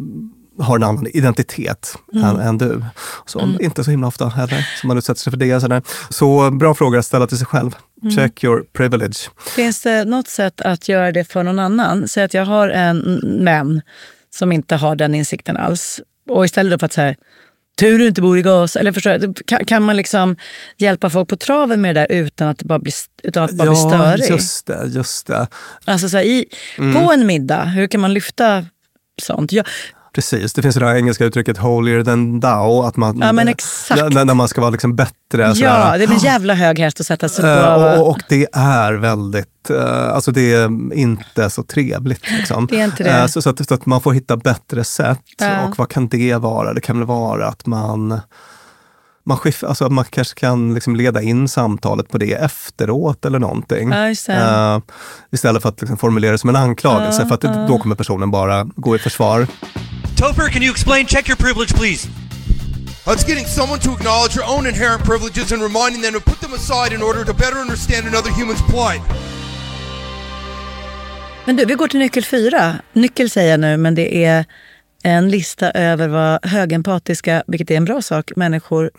har en annan identitet Mm. än, än du. Så inte så himla ofta heller som man utsätter sig för det. Sådär. Så bra fråga att ställa till sig själv. Mm. Check your privilege. Finns det något sätt att göra det för någon annan? Säg att jag har en män som inte har den insikten alls. Och istället för att säga tur du inte bor i gas. Eller förstår kan, kan man liksom hjälpa folk på traven med det där utan att bara blir, utan att bara blir störigt? just det, just det. Alltså så här, i, Mm. På en middag, hur kan man lyfta sånt? Jag, Precis, det finns det där engelska uttrycket holier than thou. Att man, Ja, men exakt. När, när man ska vara liksom bättre. sådär. Ja, det är en jävla hög häst att sätta sig på. Eh, och, och det är väldigt, eh, alltså det är inte så trevligt. Liksom. Det är inte det. Eh, så, så, att, så att man får hitta bättre sätt. Ja. Och vad kan det vara? Det kan väl vara att man man, skiff, alltså man kanske kan liksom leda in samtalet på det efteråt eller någonting. Eh, istället för att liksom formulera det som en anklagelse. Ja, för att ja. då kommer personen bara gå i försvar. Topher, can you explain? Check your privilege, please. It's getting someone to acknowledge their own inherent privileges and reminding them to put them aside in order to better understand another human's plight. Men du, vi går till nyckel fyra. Nyckel säger jag nu, men det är en lista över vad högempatiska, vilket är en bra sak, människor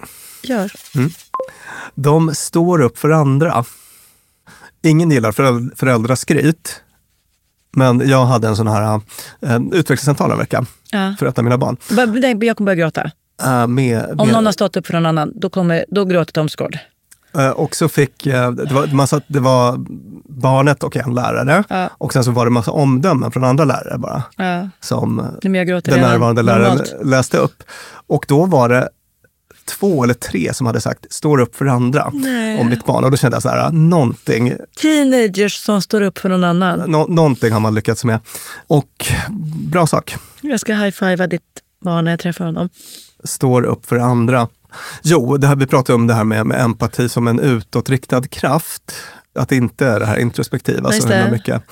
gör. Mm. De står upp för andra. Ingen gillar föräld- föräldraskryt. Men jag hade en sån här eh, utvecklingssamtal en vecka Ja. för av mina barn. Nej, Jag kommer börja gråta. Eh, med, Om med, någon har stått upp för någon annan, då, kommer, då gråter Tom Skård. eh, och så fick, eh, det, var, man satt, det var barnet och en lärare. Ja. Och sen så var det massa omdömen från andra lärare bara. Som den närvarande läraren normalt. läste upp. Och då var det två eller tre som hade sagt står upp för andra Nej. om mitt barn. Och då kände jag så här, någonting Teenagers som står upp för någon annan. Nå- någonting har man lyckats med. Och bra sak, Jag ska high-fivea ditt barn när jag träffar honom. står upp för andra. Jo, det här, vi pratade om det här med, med empati som en utåtriktad kraft. Att det inte är det här introspektiva så himla mycket.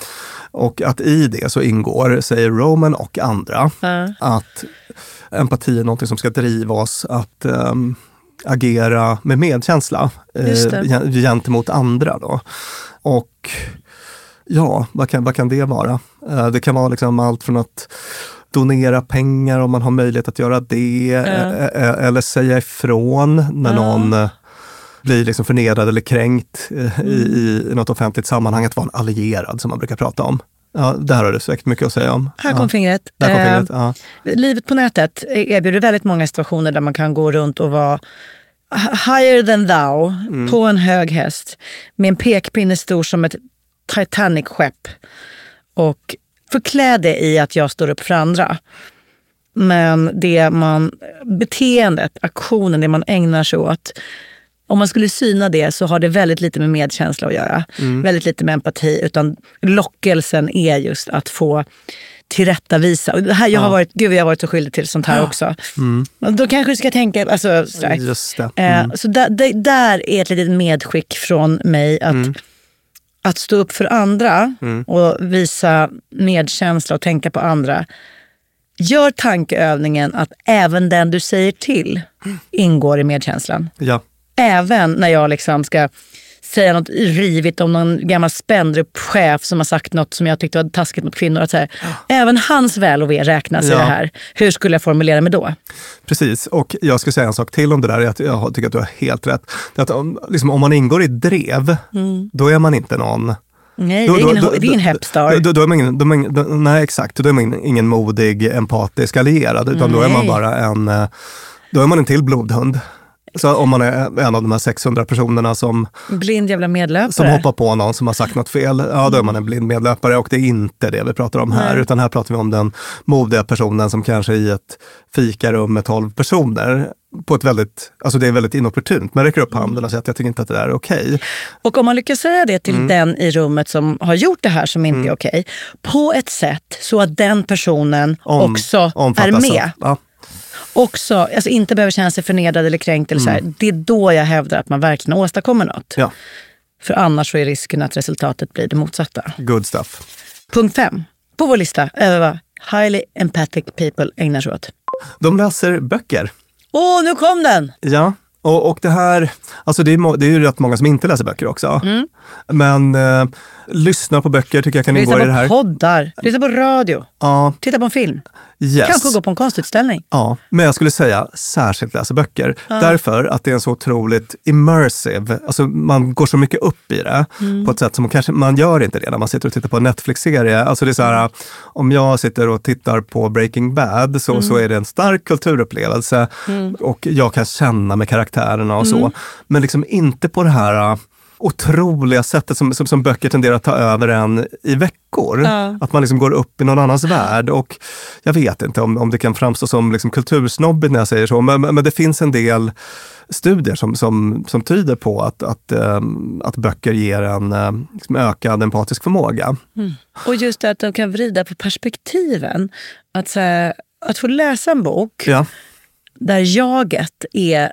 Och att i det så ingår, säger Roman och andra, Ja. att empati är någonting som ska driva oss att ehm, agera med medkänsla eh, gen- gentemot andra. Då. Och ja, vad kan, vad kan det vara? Eh, det kan vara liksom allt från att donera pengar om man har möjlighet att göra det, eh, eh, eller säga ifrån när Ja. någon blir liksom förnedrad eller kränkt eh, i, i något offentligt sammanhang, att vara en allierad som man brukar prata om. Ja, där har du säkert mycket att säga om. Här ja. kom fingret. Där kom Eh, fingret, ja. Livet på nätet erbjuder väldigt många situationer där man kan gå runt och vara higher than thou, Mm. på en hög häst, med en pekpinne stor som ett Titanic-skepp. Och förklä det i att jag står upp för andra. Men det man, beteendet, aktionen, det man ägnar sig åt, om man skulle syna det så har det väldigt lite med medkänsla att göra. Mm. Väldigt lite med empati. Utan lockelsen är just att få tillrättavisa. Och det här, jag, har Ja. varit, gud, jag har varit så skyldig till sånt här också. Mm. Då kanske du ska tänka... Alltså, sådär. Just det. Eh, Mm. Så där, där, där är ett litet medskick från mig. att Mm. Att stå upp för andra Mm. och visa medkänsla och tänka på andra. Gör tankeövningen att även den du säger till ingår i medkänslan. Ja. Även när jag liksom ska säga något rivigt om någon gammal Spendrup-chef som har sagt något som jag tyckte var taskigt mot kvinnor. Att så här, även hans väl och ve räknas i Ja. det här. Hur skulle jag formulera mig då? Precis, och jag ska säga en sak till om det där. jag tycker att du har helt rätt. Att om, liksom, om man ingår i drev, Mm. då är man inte någon Nej, Då- det är ingen, då- det är ingen hepstar. Då, då, då är man ingen, då man nej, exakt. Då är man ingen, modig, empatisk allierad, utan då är man bara en, eh, då är man en till blodhund. Så om man är en av de här 600 personerna som, Blind jävla medlöpare. som hoppar på någon som har sagt något fel, ja då är man en blind medlöpare och det är inte det vi pratar om här. Nej. Utan här pratar vi om den modiga personen som kanske i ett fikarum med 12 personer på ett väldigt, alltså det är väldigt inopportunt, men räcker upp handen och säger att jag tycker inte att det där är okej. Och om man lyckas säga det till Mm. den i rummet som har gjort det här som inte är okej, på ett sätt så att den personen Om- också är med. av- Ja. Också, alltså inte behöver känna sig förnedrad eller kränkt. Eller så här. Det är då jag hävdar att man verkligen åstadkommer något. Ja, För annars så är risken att resultatet blir det motsatta. good stuff. Punkt fem på vår lista över vad highly empathic people ägnar sig åt. De läser böcker. Åh, nu kom den! Ja, och, och det här, alltså det är, det är ju rätt många som inte läser böcker också. Mm. Men eh, lyssna på böcker tycker jag kan ingå Lyssna i det på här. poddar, lyssna på radio, Ja, titta på en film. Yes. Kanske gå på en konstutställning. Ja, men jag skulle säga särskilt läsa böcker. Därför att det är en så otroligt immersive, alltså man går så mycket upp i det Mm. på ett sätt som kanske man gör inte det när man sitter och tittar på en Netflix-serie. Alltså det är så här, om jag sitter och tittar på Breaking Bad så, så är det en stark kulturupplevelse och jag kan känna med karaktärerna och så. Men liksom inte på det här otroliga sättet som, som, som böcker tenderar att ta över en i veckor. Ja. Att man liksom går upp i någon annans värld. Och jag vet inte om, om det kan framstå som liksom kultursnobbigt när jag säger så, men, men det finns en del studier som, som, som tyder på att, att, ehm, att böcker ger en eh, liksom ökad empatisk förmåga. Mm. Och just det att de kan vrida på perspektiven. Att, här, att få läsa en bok Ja. där jaget är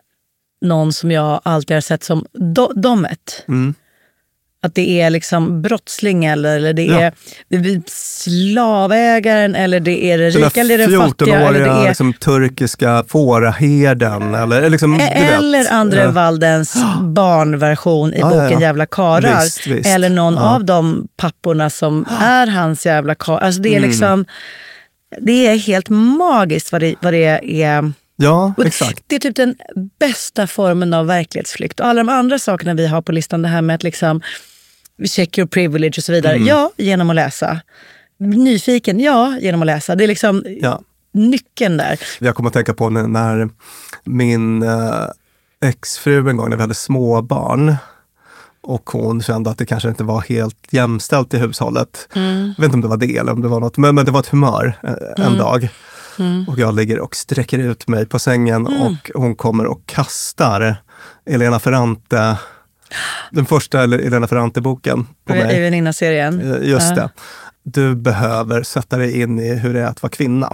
någon som jag alltid har sett som do, domet. Mm. Att det är liksom brottsling eller, eller det Ja. är, det är slavägaren eller det är det rika eller den fattiga. Eller, det 14-åriga är, liksom, turkiska fåraherden. Eller, liksom, vet. eller André Ja. Waldens barnversion i Ja, boken. Jävla karar. Visst, visst. Eller någon av de papporna som är hans jävla karlar. Alltså det är Mm. liksom... Det är helt magiskt vad det, vad det är. Ja, exakt. Det är typ den bästa formen av verklighetsflykt. Och alla de andra sakerna vi har på listan, det här med att liksom check your privilege och så vidare. Mm. Ja, genom att läsa. Nyfiken, ja, genom att läsa. Det är liksom Ja. nyckeln där. Jag kommer att tänka på när, när min eh, exfru en gång, när vi hade småbarn, och hon kände att det kanske inte var helt jämställt i hushållet. Mm. Jag vet inte om det var det eller om det var något, men, men det var ett humör eh, en Mm. dag. Mm. Och jag ligger och sträcker ut mig på sängen Mm. och hon kommer och kastar Elena Ferrante, den första Elena Ferrante-boken på I mig. väninna-serien. Eh, Just Ja. det. Du behöver sätta dig in i hur det är att vara kvinna.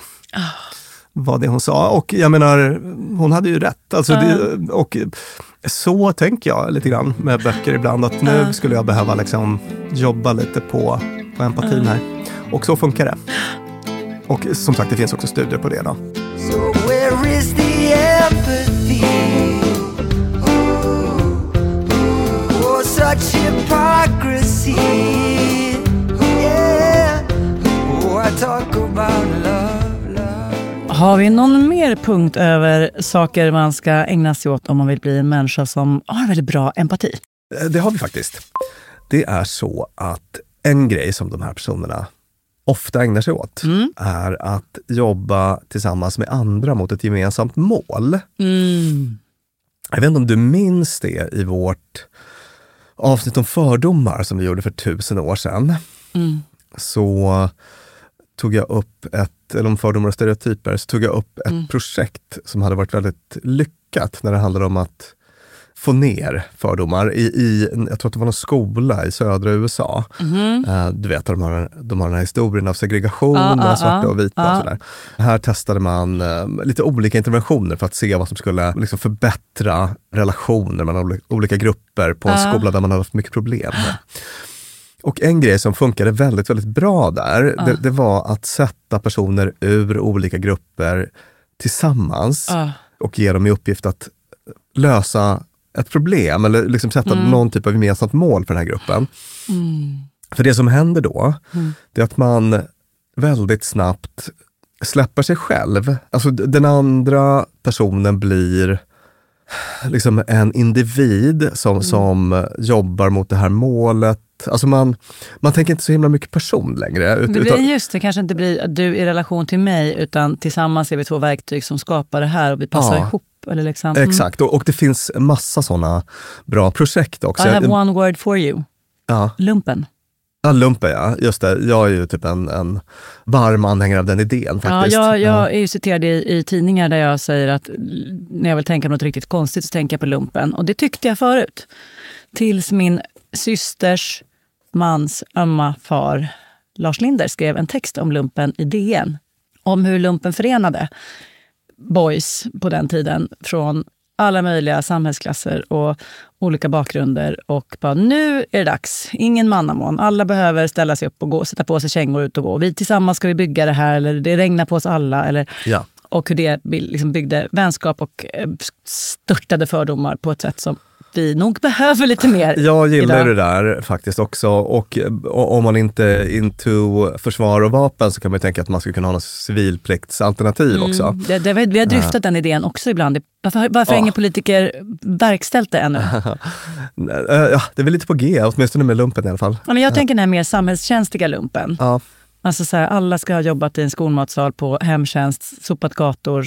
Var det hon sa. Och jag menar, hon hade ju rätt. Alltså Ja. det, och så tänker jag lite grann med böcker ibland. Att nu Ja. skulle jag behöva liksom jobba lite på, på empatin här. Och så funkar det. Och som sagt, det finns också studier på det. Då. So where is the empathy? Such hypocrisy. Yeah. Oh, I talk about love, love. Har vi någon mer punkt över saker man ska ägna sig åt om man vill bli en människa som har väldigt bra empati? Eh, Det har vi faktiskt. Det är så att en grej som de här personerna ofta ägnar sig åt Mm. är att jobba tillsammans med andra mot ett gemensamt mål. Mm. Jag vet inte om du minns det i vårt avsnitt om fördomar som vi gjorde för tusen år sedan. Mm. Så tog jag upp ett, eller om fördomar och stereotyper, så tog jag upp ett Mm. projekt som hade varit väldigt lyckat när det handlade om att få ner fördomar i, i jag tror att det var någon skola i södra USA. Mhm. Eh, du vet, de har, de har den här historien av segregation Ja, mellan ja, svarta och vita. Ja. Och sådär. Här testade man eh, lite olika interventioner för att se vad som skulle liksom, förbättra relationer mellan oli- olika grupper på en skola där man hade haft mycket problem. Och en grej som funkade väldigt, väldigt bra där, det, det var att sätta personer ur olika grupper tillsammans och ge dem i uppgift att lösa ett problem eller liksom sätta Mm. någon typ av gemensamt mål för den här gruppen. Mm. För det som händer då, Mm. det är att man väldigt snabbt släpper sig själv. Alltså den andra personen blir liksom en individ som, Mm. som jobbar mot det här målet. Alltså man, man tänker inte så himla mycket person längre. ut- Det utan- blir just det, kanske inte blir du i relation till mig, utan tillsammans är vi två verktyg som skapar det här och vi passar Ja. ihop. Eller liksom. Mm. Exakt, och, och det finns massa sådana bra projekt också. I have one word for you. Ja. Lumpen. Ja, lumpen ja, just det. Jag är ju typ en, en varm anhängare av den idén Ja, faktiskt. jag, jag är ju citerad i, i tidningar där jag säger att när jag vill tänka på något riktigt konstigt så tänker jag på lumpen. Och det tyckte jag förut. Tills min systers mans ömma far Lars Linder skrev en text om lumpen i DN. Om hur lumpen förenade boys på den tiden från alla möjliga samhällsklasser och olika bakgrunder. Och bara, nu är det dags. Ingen mannamån. Alla behöver ställa sig upp och gå, sätta på sig kängor och ut och gå. Vi tillsammans ska vi bygga det här, eller det regnar på oss alla. Eller, Ja. och hur det liksom byggde vänskap och eh, störtade fördomar på ett sätt som vi nog behöver lite mer Jag gillar idag. det där faktiskt också. Och eh, om man inte är into försvar och vapen så kan man ju tänka att man skulle kunna ha något civilpliktsalternativ också. Mm, det, det, vi har dryftat den idén också ibland. Varför, varför Ja. ingen politiker verkställt det ännu? Eh, ja, det är väl lite på G, åtminstone med lumpen i alla fall. Ja, men jag tänker den här mer samhällskänsliga lumpen. Ja. Alltså så här, alla ska ha jobbat i en skolmatsal på hemtjänst, sopat gator,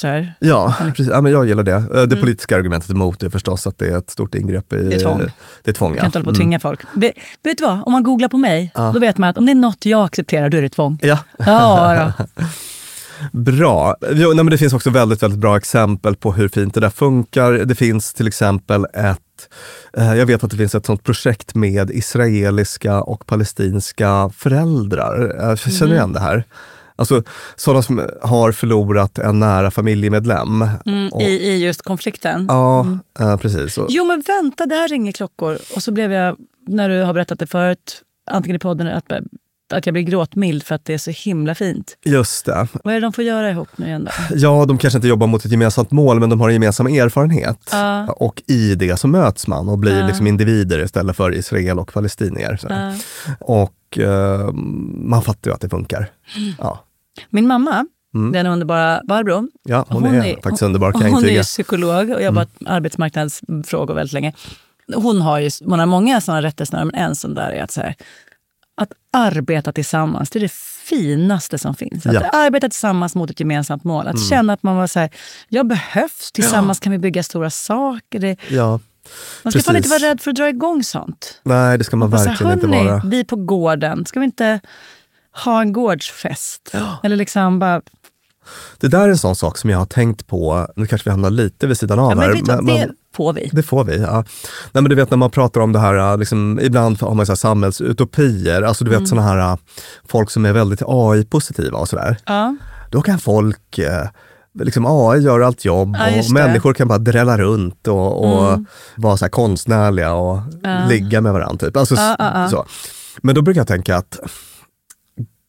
sådär. Ja, precis. Ja, men jag gillar det. Eh, Det Mm. politiska argumentet emot är förstås att det är ett stort ingrepp i... Det är tvång. Det är tvång, Du ja. kan inte hålla på och Mm. tvinga folk. Vet, vet du vad? Om man googlar på mig, Ja. då vet man att om det är något jag accepterar, då är det tvång. Ja. Ja, då. Bra. Jo, nej, men det finns också väldigt, väldigt bra exempel på hur fint det där funkar. Det finns till exempel ett, eh, jag vet att det finns ett sånt projekt med israeliska och palestinska föräldrar. Jag känner Mhm. igen det här. Alltså sådana som har förlorat en nära familjemedlem. Mm, Och- i, I just konflikten. Ja, Mm. eh, precis. Och, Jo men vänta, det här ringer klockor. Och så blev jag, när du har berättat det förut, antingen i podden eller att, att jag blir gråtmild för att det är så himla fint. just det. Vad är det de får göra ihop nu igen då? Ja, de kanske inte jobbar mot ett gemensamt mål, men de har en gemensam erfarenhet. Ja. Och i det så möts man och blir Ja. liksom individer istället för Israel och palestinier. Ja. Och eh, man fattar ju att det funkar. Ja, Min mamma, Mm. den underbara Barbro, ja hon, är, faktiskt underbar kan jag Hon är psykolog och jobbat med arbetsmarknadsfrågor väldigt länge. Hon har ju hon har många sådana rättesnören, men en sån där är att, så här, att arbeta tillsammans, det är det finaste som finns. Att Ja. arbeta tillsammans mot ett gemensamt mål. Att Mm. känna att man var så här, jag behövs, tillsammans kan vi bygga stora saker. Det, Ja, man ska fan inte vara rädd för att dra igång sånt. Nej, det ska man Och så här, verkligen inte "Hörni, vara. Vi på gården, ska vi inte ha en gårdsfest? Eller liksom bara, Det där är en sån sak som jag har tänkt på, nu kanske vi hamnar lite vid sidan av ja, men här. vad, det får vi. Det får vi, ja. Nej, men du vet när man pratar om det här, liksom, ibland har man så här samhällsutopier, alltså du vet Mm. såna här äh, folk som är väldigt AI-positiva och sådär. Ja. Då kan folk, eh, liksom AI gör allt jobb Ja, och människor kan bara drälla runt och, och Mm. vara så här konstnärliga och Ja. ligga med varandra. Typ. Alltså, Ja, ja, ja. Så. Men då brukar jag tänka att,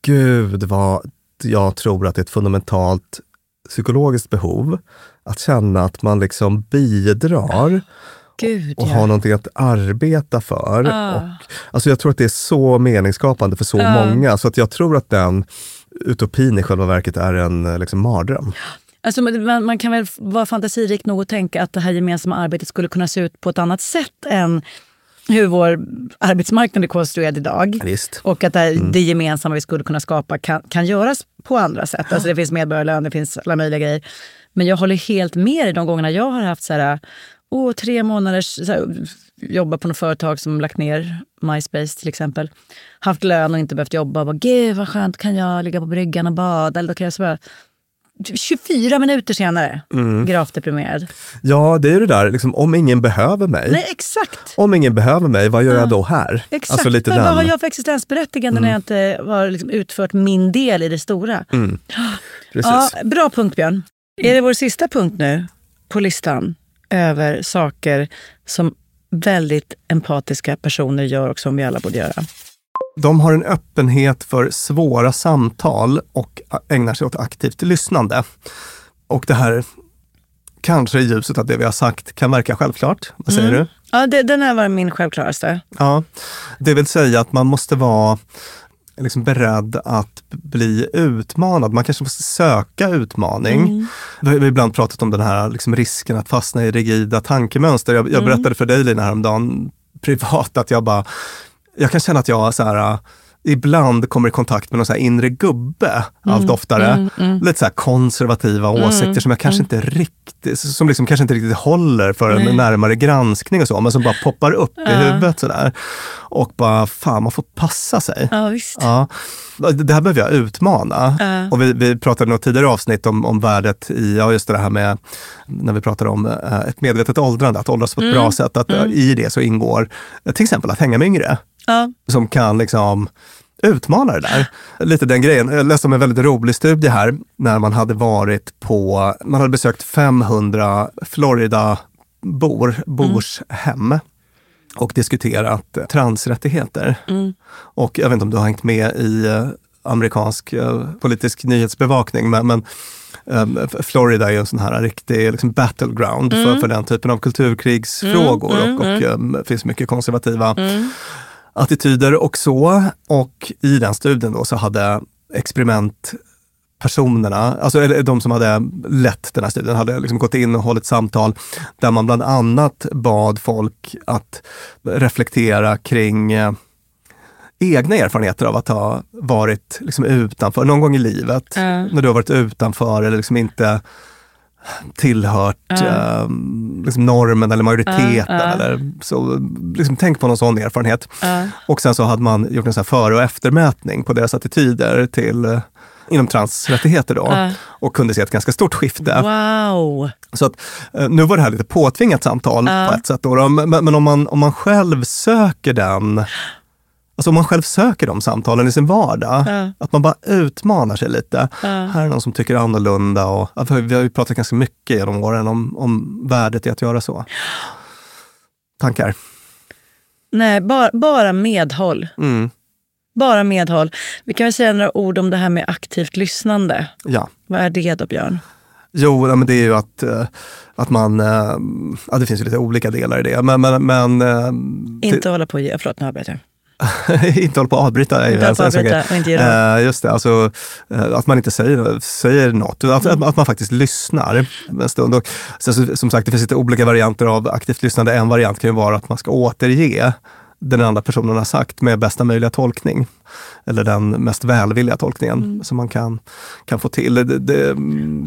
gud vad jag tror att det är ett fundamentalt psykologiskt behov att känna att man liksom bidrar Gud, och ja. har någonting att arbeta för. Ja. Och, alltså jag tror att det är så meningsskapande för så Ja. många, så att jag tror att den utopin i själva verket är en liksom, mardröm. Alltså, man, man kan väl vara fantasirik nog att tänka att det här gemensamma arbetet skulle kunna se ut på ett annat sätt än hur vår arbetsmarknad är konstruerad idag. Visst. Och att det, här- Mm. det gemensamma vi skulle kunna skapa kan, kan göras på andra sätt. Alltså det finns medborgarlön, det finns alla möjliga grejer. Men jag håller helt med dig de gångerna jag har haft så här, åh, tre månaders här, jobba på något företag som lagt ner MySpace till exempel. Haft lön och inte behövt jobba. Bara, Gud vad skönt, kan jag ligga på bryggan och bada? Eller då kan jag så bara, 24 minuter senare, Mm. gravt deprimerad. Ja, det är det där, liksom, om ingen behöver mig, Nej, exakt. om ingen behöver mig, vad gör Ja. jag då här? Exakt. Alltså lite Men den. vad har jag för existensberättigande Mm. när jag inte har liksom utfört min del i det stora? Mm. Precis. Ja, bra punkt Björn. Är det vår sista punkt nu på listan över saker som väldigt empatiska personer gör och som vi alla borde göra? De har en öppenhet för svåra samtal och ägnar sig åt aktivt lyssnande. Och det här, kanske i ljuset av det vi har sagt, kan verka självklart. Vad säger Mm. du? Ja, det, den här var min självklaraste. Ja, det vill säga att man måste vara liksom beredd att bli utmanad. Man kanske måste söka utmaning. Mm. Vi har ibland pratat om den här liksom risken att fastna i rigida tankemönster. Jag, jag Mm. berättade för dig Lina häromdagen privat att jag bara, jag kan känna att jag så här, äh, ibland kommer i kontakt med någon så inre gubbe allt Mm, oftare. mm, mm. Lite så konservativa Mm, åsikter som jag kanske mm. inte riktigt, som liksom kanske inte riktigt håller för en Nej. närmare granskning och så, men som bara poppar upp i Ja. huvudet sådär. Och bara, fan man får passa sig. Ja, visst. Ja. Det här behöver jag utmana. Ja. Och vi, vi pratade i något tidigare avsnitt om, om värdet i, ja just det här med, när vi pratade om eh, ett medvetet åldrande, att åldras på ett Mm. bra sätt. Att Mm. i det så ingår till exempel att hänga med yngre, Ja. som kan liksom utmana det där. Lite den grejen. Jag läste om en väldigt rolig studie här, när man hade varit på, man hade besökt 500 Florida-bor, bors hem och diskuterat eh, transrättigheter. Mm. Och jag vet inte om du har hängt med i eh, amerikansk eh, politisk nyhetsbevakning, men, men ehm, Florida är ju en sån här riktig liksom, battleground för, Mm. för den typen av kulturkrigsfrågor Mm, och, och mm, ehm, finns mycket konservativa Mm. Attityder och så. Och i den studien då så hade experimentpersonerna, alltså eller de som hade lett den här studien, hade liksom gått in och hållit samtal där man bland annat bad folk att reflektera kring eh, egna erfarenheter av att ha varit liksom utanför någon gång i livet. Ja. När du har varit utanför eller liksom inte tillhört Ja. eh, liksom normen eller majoriteten. Ja. Eller så, liksom, tänk på någon sån erfarenhet. Och sen så hade man gjort en sån före och eftermätning på deras attityder till eh, inom transrättigheter då. Ja. Och kunde se ett ganska stort skifte. Wow! Så att, eh, nu var det här lite påtvingat samtal Ja. på ett sätt. Då. Men, men om, man, om man själv söker den, alltså om man själv söker de samtalen i sin vardag, Ja. att man bara utmanar sig lite. Ja. Här är någon som tycker annorlunda och vi har- ju pratat ganska mycket genom åren om, om värdet i att göra så. Tankar? Nej, bara, bara medhåll. Mm. Bara medhåll. Vi kan väl säga några ord om det här med aktivt lyssnande. Ja. Vad är det då, Björn? Jo, men det är ju att, eh, att man, eh, ja det finns ju lite olika delar i det, men, men, men eh, Inte hålla på och ge... Förlåt, nu avbröt jag. inte hålla på att avbryta. Inte på sån avbryta och inte ge. Eh, Just det, alltså eh, att man inte säger, säger något. Att, Mm. att man faktiskt lyssnar en stund. Och, så, som sagt, det finns lite olika varianter av aktivt lyssnande. En variant kan ju vara att man ska återge den andra personen har sagt med bästa möjliga tolkning. Eller den mest välvilliga tolkningen Mm. som man kan, kan få till. Det, det,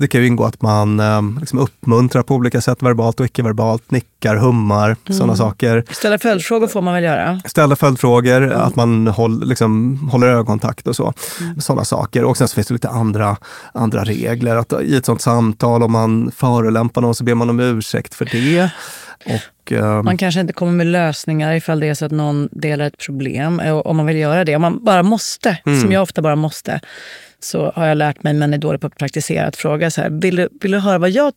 det kan ju ingå att man eh, liksom uppmuntrar på olika sätt, verbalt och icke-verbalt, nickar, hummar, sådana Mm. saker. Ställa följdfrågor får man väl göra? Ställa följdfrågor, att man håll, liksom, håller ögonkontakt och så. Sådana saker. Och sen så finns det lite andra, andra regler. Att I ett sånt samtal, om man förolämpar någon så ber man om ursäkt för det. Och, ehm, Man kanske inte kommer med lösningar ifall det är så att någon delar ett problem. Och Om man vill göra det. Om man bara måste, Mm. som jag ofta bara måste, så har jag lärt mig, men är dålig på att praktisera, att fråga så här, vill du, vill du höra vad jag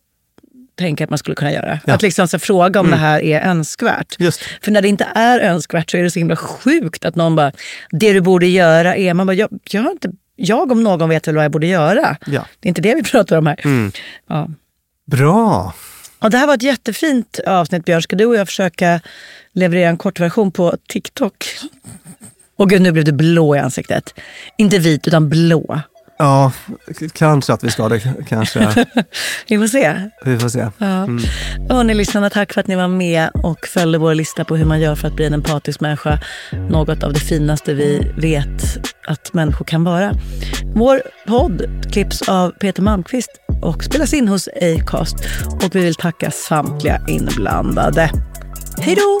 tänker att man skulle kunna göra? Ja. Att liksom så fråga om Mm. det här är önskvärt. Just. För när det inte är önskvärt så är det så himla sjukt att någon bara, det du borde göra är, man bara, jag, jag, har inte, jag om någon vet väl vad jag borde göra. Ja. Det är inte det vi pratar om här. Mm. Ja. Bra! Ja, det här var ett jättefint avsnitt Björn. Ska du och jag försöka leverera en kortversion på TikTok? Och gud, nu blev du blå i ansiktet. Inte vit, utan blå. Ja, kanske att vi ska det. Kanske. Vi får se. Vi får se. Ja. Mm. Hörni, lyssnarna, tack för att ni var med och följde vår lista på hur man gör för att bli en empatisk människa. Något av det finaste vi vet att människor kan vara. Vår podd klipps av Peter Malmqvist och spelas in hos Acast. Och vi vill tacka samtliga inblandade. Hej då!